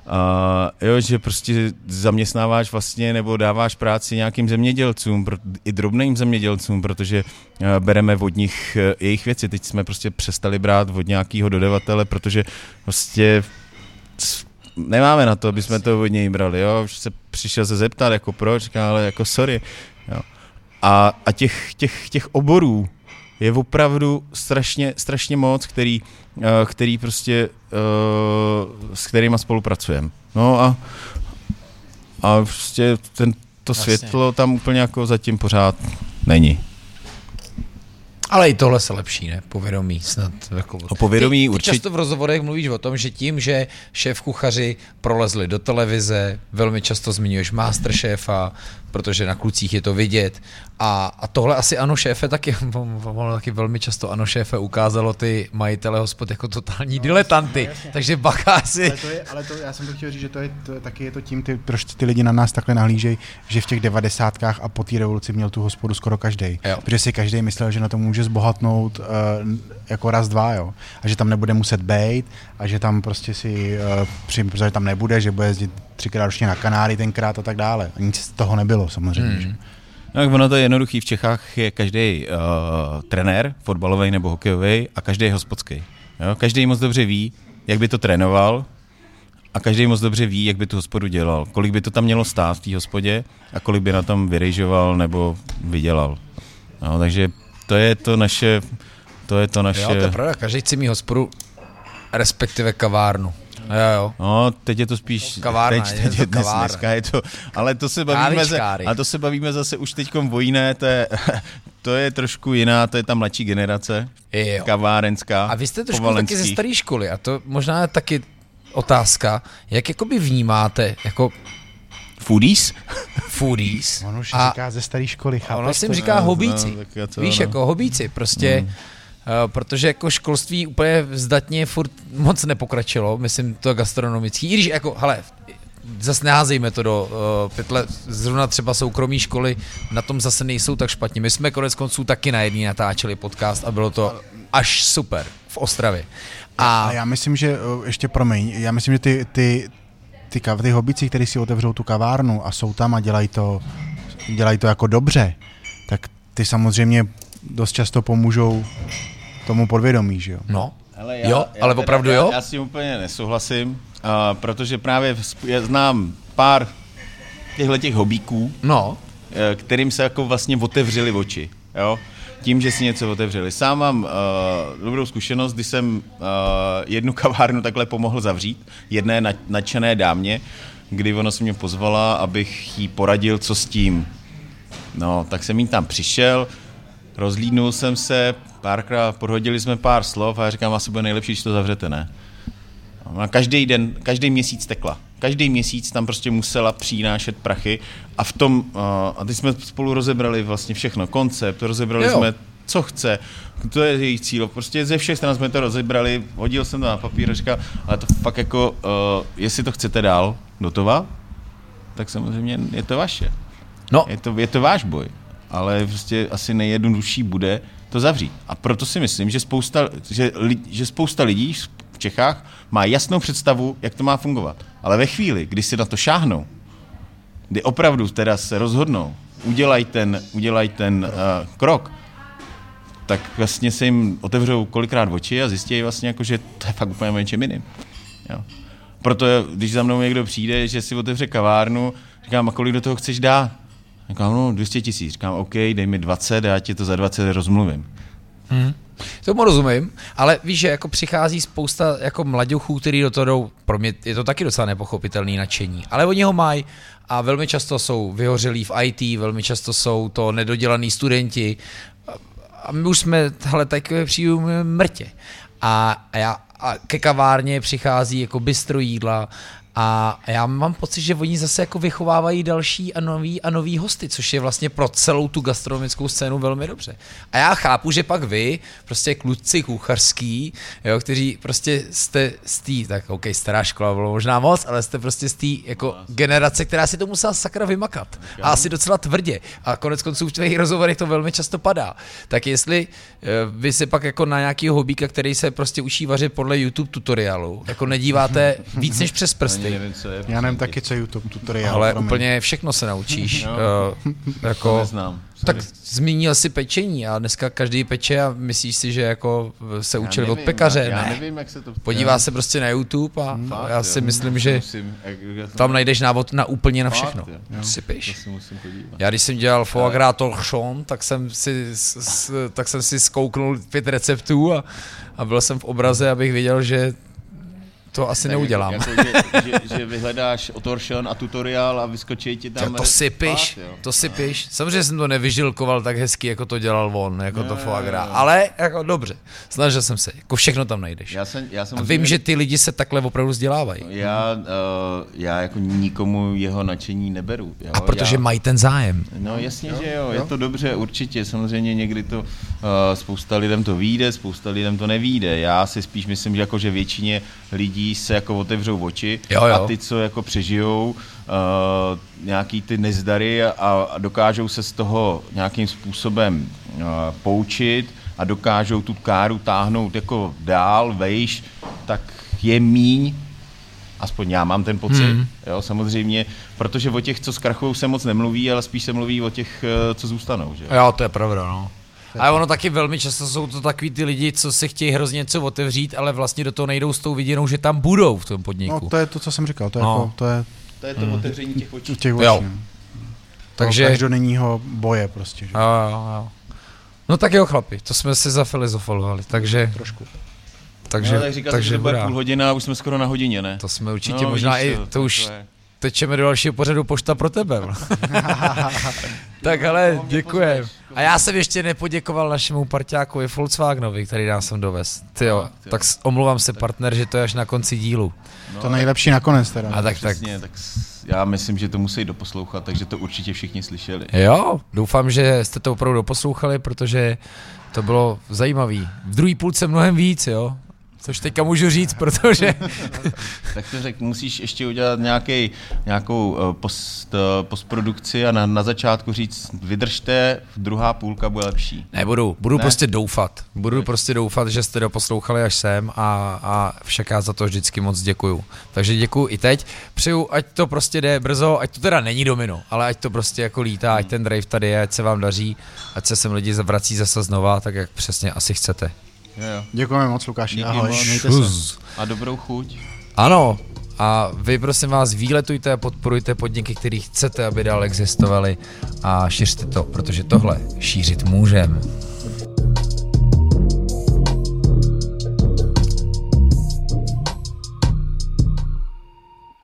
Uh, jo, že prostě zaměstnáváš vlastně nebo dáváš práci nějakým zemědělcům, pro, i drobným zemědělcům, protože uh, bereme od nich uh, jejich věci. Teď jsme prostě přestali brát od nějakého dodavatele, protože prostě nemáme na to, aby jsme to od něj brali, jo. Už se přišel se zeptat, jako proč, ale jako sorry, jo. A, a těch, těch, těch oborů, je opravdu strašně, strašně moc, který, uh, který prostě, uh, s kterými spolupracujeme. No a, a prostě ten, to světlo tam úplně jako zatím pořád není. Ale i tohle se lepší, ne? Povědomí snad. Jako... O povědomí ty, ty určitě. často v rozhovorech mluvíš o tom, že tím, že šéf kuchaři prolezli do televize, velmi často zmiňuješ Masterchefa, protože na klucích je to vidět. A, a tohle asi ano šéfe taky, ono taky velmi často ano šéfe ukázalo ty majitele hospod jako totální no, diletanty. No, takže bacha si. Ale, to je, ale to, já jsem to chtěl říct, že to je, to, taky je to tím, ty, proč ty lidi na nás takhle nahlížejí, že v těch devadesátkách a po té revoluci měl tu hospodu skoro každý. Protože si každý myslel, že na to může zbohatnout uh, jako raz, dva, jo. A že tam nebude muset být a že tam prostě si uh, přijím, protože tam nebude, že bude jezdit třikrát ročně na Kanáry tenkrát a tak dále. A nic z toho nebylo samozřejmě. Hmm. Že? No, ono to je jednoduchý. V Čechách je každý uh, trenér, fotbalový nebo hokejový, a každý je hospodský. Jo? Každý moc dobře ví, jak by to trénoval, a každý moc dobře ví, jak by tu hospodu dělal. Kolik by to tam mělo stát v té hospodě a kolik by na tom vyrejžoval nebo vydělal. No, takže to je to naše... To je to naše... Jo, to je pravda. Každý chce mít hospodu, respektive kavárnu. Jo, jo. No, teď je to spíš... Kavárna, teď, teď je to dnes, dneska je to... Ale to se bavíme, za, ale to se bavíme zase už teď o jiné, to je, to je trošku jiná, to je ta mladší generace, jo. kavárenská. A vy jste trošku taky ze staré školy a to možná je taky otázka, jak jakoby vnímáte, jako Foodies? Foodies. On už a říká ze staré školy, chápeš? Ono si říká no, hobíci. No, Víš, no. jako hobíci, prostě... Mm protože jako školství úplně zdatně furt moc nepokračilo, myslím to gastronomický, i když jako, hele, zase neházejme to do uh, pytle, zrovna třeba soukromí školy na tom zase nejsou tak špatně. My jsme konec konců taky na jedný natáčeli podcast a bylo to až super v Ostravě. A, a já myslím, že, eh, ještě promiň, já myslím, že ty, ty, ty, ty, ty hobici, kteří si otevřou tu kavárnu a jsou tam a dělají to, dělají to jako dobře, tak ty samozřejmě dost často pomůžou tomu podvědomí, že jo? No, ale já, jo, já ale teda, opravdu jo? Já, já s tím úplně nesouhlasím, uh, protože právě znám pár těchto těch hobíků, no. Uh, kterým se jako vlastně otevřeli oči, jo? tím, že si něco otevřeli. Sám mám uh, dobrou zkušenost, když jsem uh, jednu kavárnu takhle pomohl zavřít, jedné nadšené dámě, kdy ona se mě pozvala, abych jí poradil, co s tím. No, tak jsem jí tam přišel, rozlídnul jsem se, párkrát podhodili jsme pár slov a já říkám, asi bude nejlepší, když to zavřete, ne? A každý den, každý měsíc tekla. každý měsíc tam prostě musela přinášet prachy a v tom, uh, a teď jsme spolu rozebrali vlastně všechno, koncept, rozebrali Jo. jsme, co chce, to je její cíl, prostě ze všech stran jsme to rozebrali, hodil jsem to na papír a říkal, ale to fakt jako, uh, jestli to chcete dál dotovat, tak samozřejmě je to vaše. No, Je to, je to váš boj, ale prostě asi nejjednodušší bude to zavřít. A proto si myslím, že spousta, že, že spousta lidí v Čechách má jasnou představu, jak to má fungovat. Ale ve chvíli, kdy si na to šáhnou, kdy opravdu teda se rozhodnou, udělají ten, udělaj ten uh, krok, tak vlastně se jim otevřou kolikrát oči a zjistí vlastně, jako, že to je fakt úplně o něčem jiným. Jo. Proto, když za mnou někdo přijde, že si otevře kavárnu, říkám, a kolik do toho chceš dát? Říkám, no 200 tisíc. Říkám, OK, dej mi 20 a já ti to za 20 rozmluvím. Tomu rozumím, ale víš, že jako přichází spousta jako mladěchů, který do toho jdou, pro mě je to taky docela nepochopitelný nadšení, ale oni ho mají a velmi často jsou vyhořelí v IT, velmi často jsou to nedodělaný studenti a- my už jsme, hele, takové přijíme mrtě. A, a já a ke kavárně přichází jako bistro jídla a já mám pocit, že oni zase jako vychovávají další a nový a nový hosty, což je vlastně pro celou tu gastronomickou scénu velmi dobře. A já chápu, že pak vy, prostě kluci kuchařský, jo, kteří prostě jste z té, tak OK, stará škola bylo možná moc, ale jste prostě z té jako generace, která si to musela sakra vymakat. A asi docela tvrdě. A konec konců v těch rozhovorech to velmi často padá. Tak jestli eh, vy se pak jako na nějaký hobíka, který se prostě učí vařit podle YouTube tutoriálu, jako nedíváte víc než přes prsty, Nevím, co je. Já nevím taky, co je YouTube tutoriál. ale promiň. úplně všechno se naučíš. Uh, To jako, neznám. tak Sorry. zmínil si pečení a dneska každý peče a myslíš si, že jako se Já učili od nevím, pekaře. Já, já ne. nevím, jak se to... Podívá já, se prostě na YouTube a Fakt, já jo. si myslím, To že Musím, jak, jak, tam najdeš návod na úplně na Fakt, všechno. jo. Si To piš. Já když jsem dělal foie gras torchon, tak jsem si, s, s, tak jsem si zkouknul pět receptů a, a byl jsem v obraze, abych věděl, že to asi Tak neudělám. Jako, že, že, že, vyhledáš otoršon a tutoriál a vyskočí ti tam... To, to si piš, jo. to si piš. Samozřejmě jsem to nevyžilkoval tak hezky, jako to dělal on, jako to Jo, foie jo, gras. jo. Ale jako dobře, snažil jsem se, jako všechno tam najdeš. Já jsem, já jsem A vím, že ty lidi se takhle opravdu vzdělávají. Já, uh, já jako nikomu jeho nadšení neberu. Jo? A protože já, mají ten zájem. No jasně, jo, že jo, je to dobře, určitě, samozřejmě někdy to, uh, spousta lidem to vyjde, spousta lidem to nevíde. Já si spíš myslím, že jako, že většině lidí se jako otevřou oči Jo, jo. a ty, co jako přežijou uh, nějaký ty nezdary a, a dokážou se z toho nějakým způsobem uh, poučit a dokážou tu káru táhnout jako dál, vejš, tak je míň, aspoň já mám ten pocit, Hmm. hmm. jo, samozřejmě, protože o těch, co zkrachují, se moc nemluví, ale spíš se mluví o těch, eh, co zůstanou, že? Jo, to je pravda, no. Ale ono taky velmi často jsou to takový ty lidi, co si chtějí hrozně něco otevřít, ale vlastně do toho nejdou s tou viděnou, že tam budou v tom podniku. No, to je to, co jsem říkal, to je, No. jako, to je To je to otevření těch očí. těch Jo. očí. no. Takže- To každodenního boje prostě. Že? Jo, jo, jo. No tak jo, chlapi, to jsme si zafilozofovali, takže, Trošku. takže, no, tak takže že to bude půl hodina a už jsme skoro na hodině, ne? To jsme určitě no, možná vidíš i, to už je. tečeme do dalšího pořadu pošta pro tebe. tak ale děkujem. A já jsem ještě nepoděkoval našemu parťákovi Volkswagenovi, který nás sem dovez. Ty jo, tak omlouvám se partner, že to je až na konci dílu. No, To nejlepší nakonec teda. A tak, tak, Přesně, tak já myslím, že to musí doposlouchat, takže to určitě všichni slyšeli. jo, doufám, že jste to opravdu doposlouchali, protože to bylo zajímavý. V druhé půlce mnohem víc, jo. Což teďka můžu říct, protože Tak to řek, musíš ještě udělat nějaký, nějakou eh, post, eh, postprodukci a na, na začátku říct, vydržte, druhá půlka bude lepší. Nebudu, budu Ne? ne. prostě doufat. Budu prostě doufat, že jste doposlouchali až sem a, a však já za to vždycky moc děkuju. Takže děkuju i teď. Přeju, ať to prostě jde brzo, ať to teda není domino, ale ať to prostě jako lítá, ať ten drive tady je, ať se vám daří, ať se sem lidi vrací zase znova, tak jak přesně asi chcete. Děkujeme moc, Lukáši. Díky Ahoj, moc. mějte se. A dobrou chuť. Ano, a vy prosím vás výletujte a podporujte podniky, které chcete, aby dál existovaly a šiřte to, protože tohle šířit můžeme.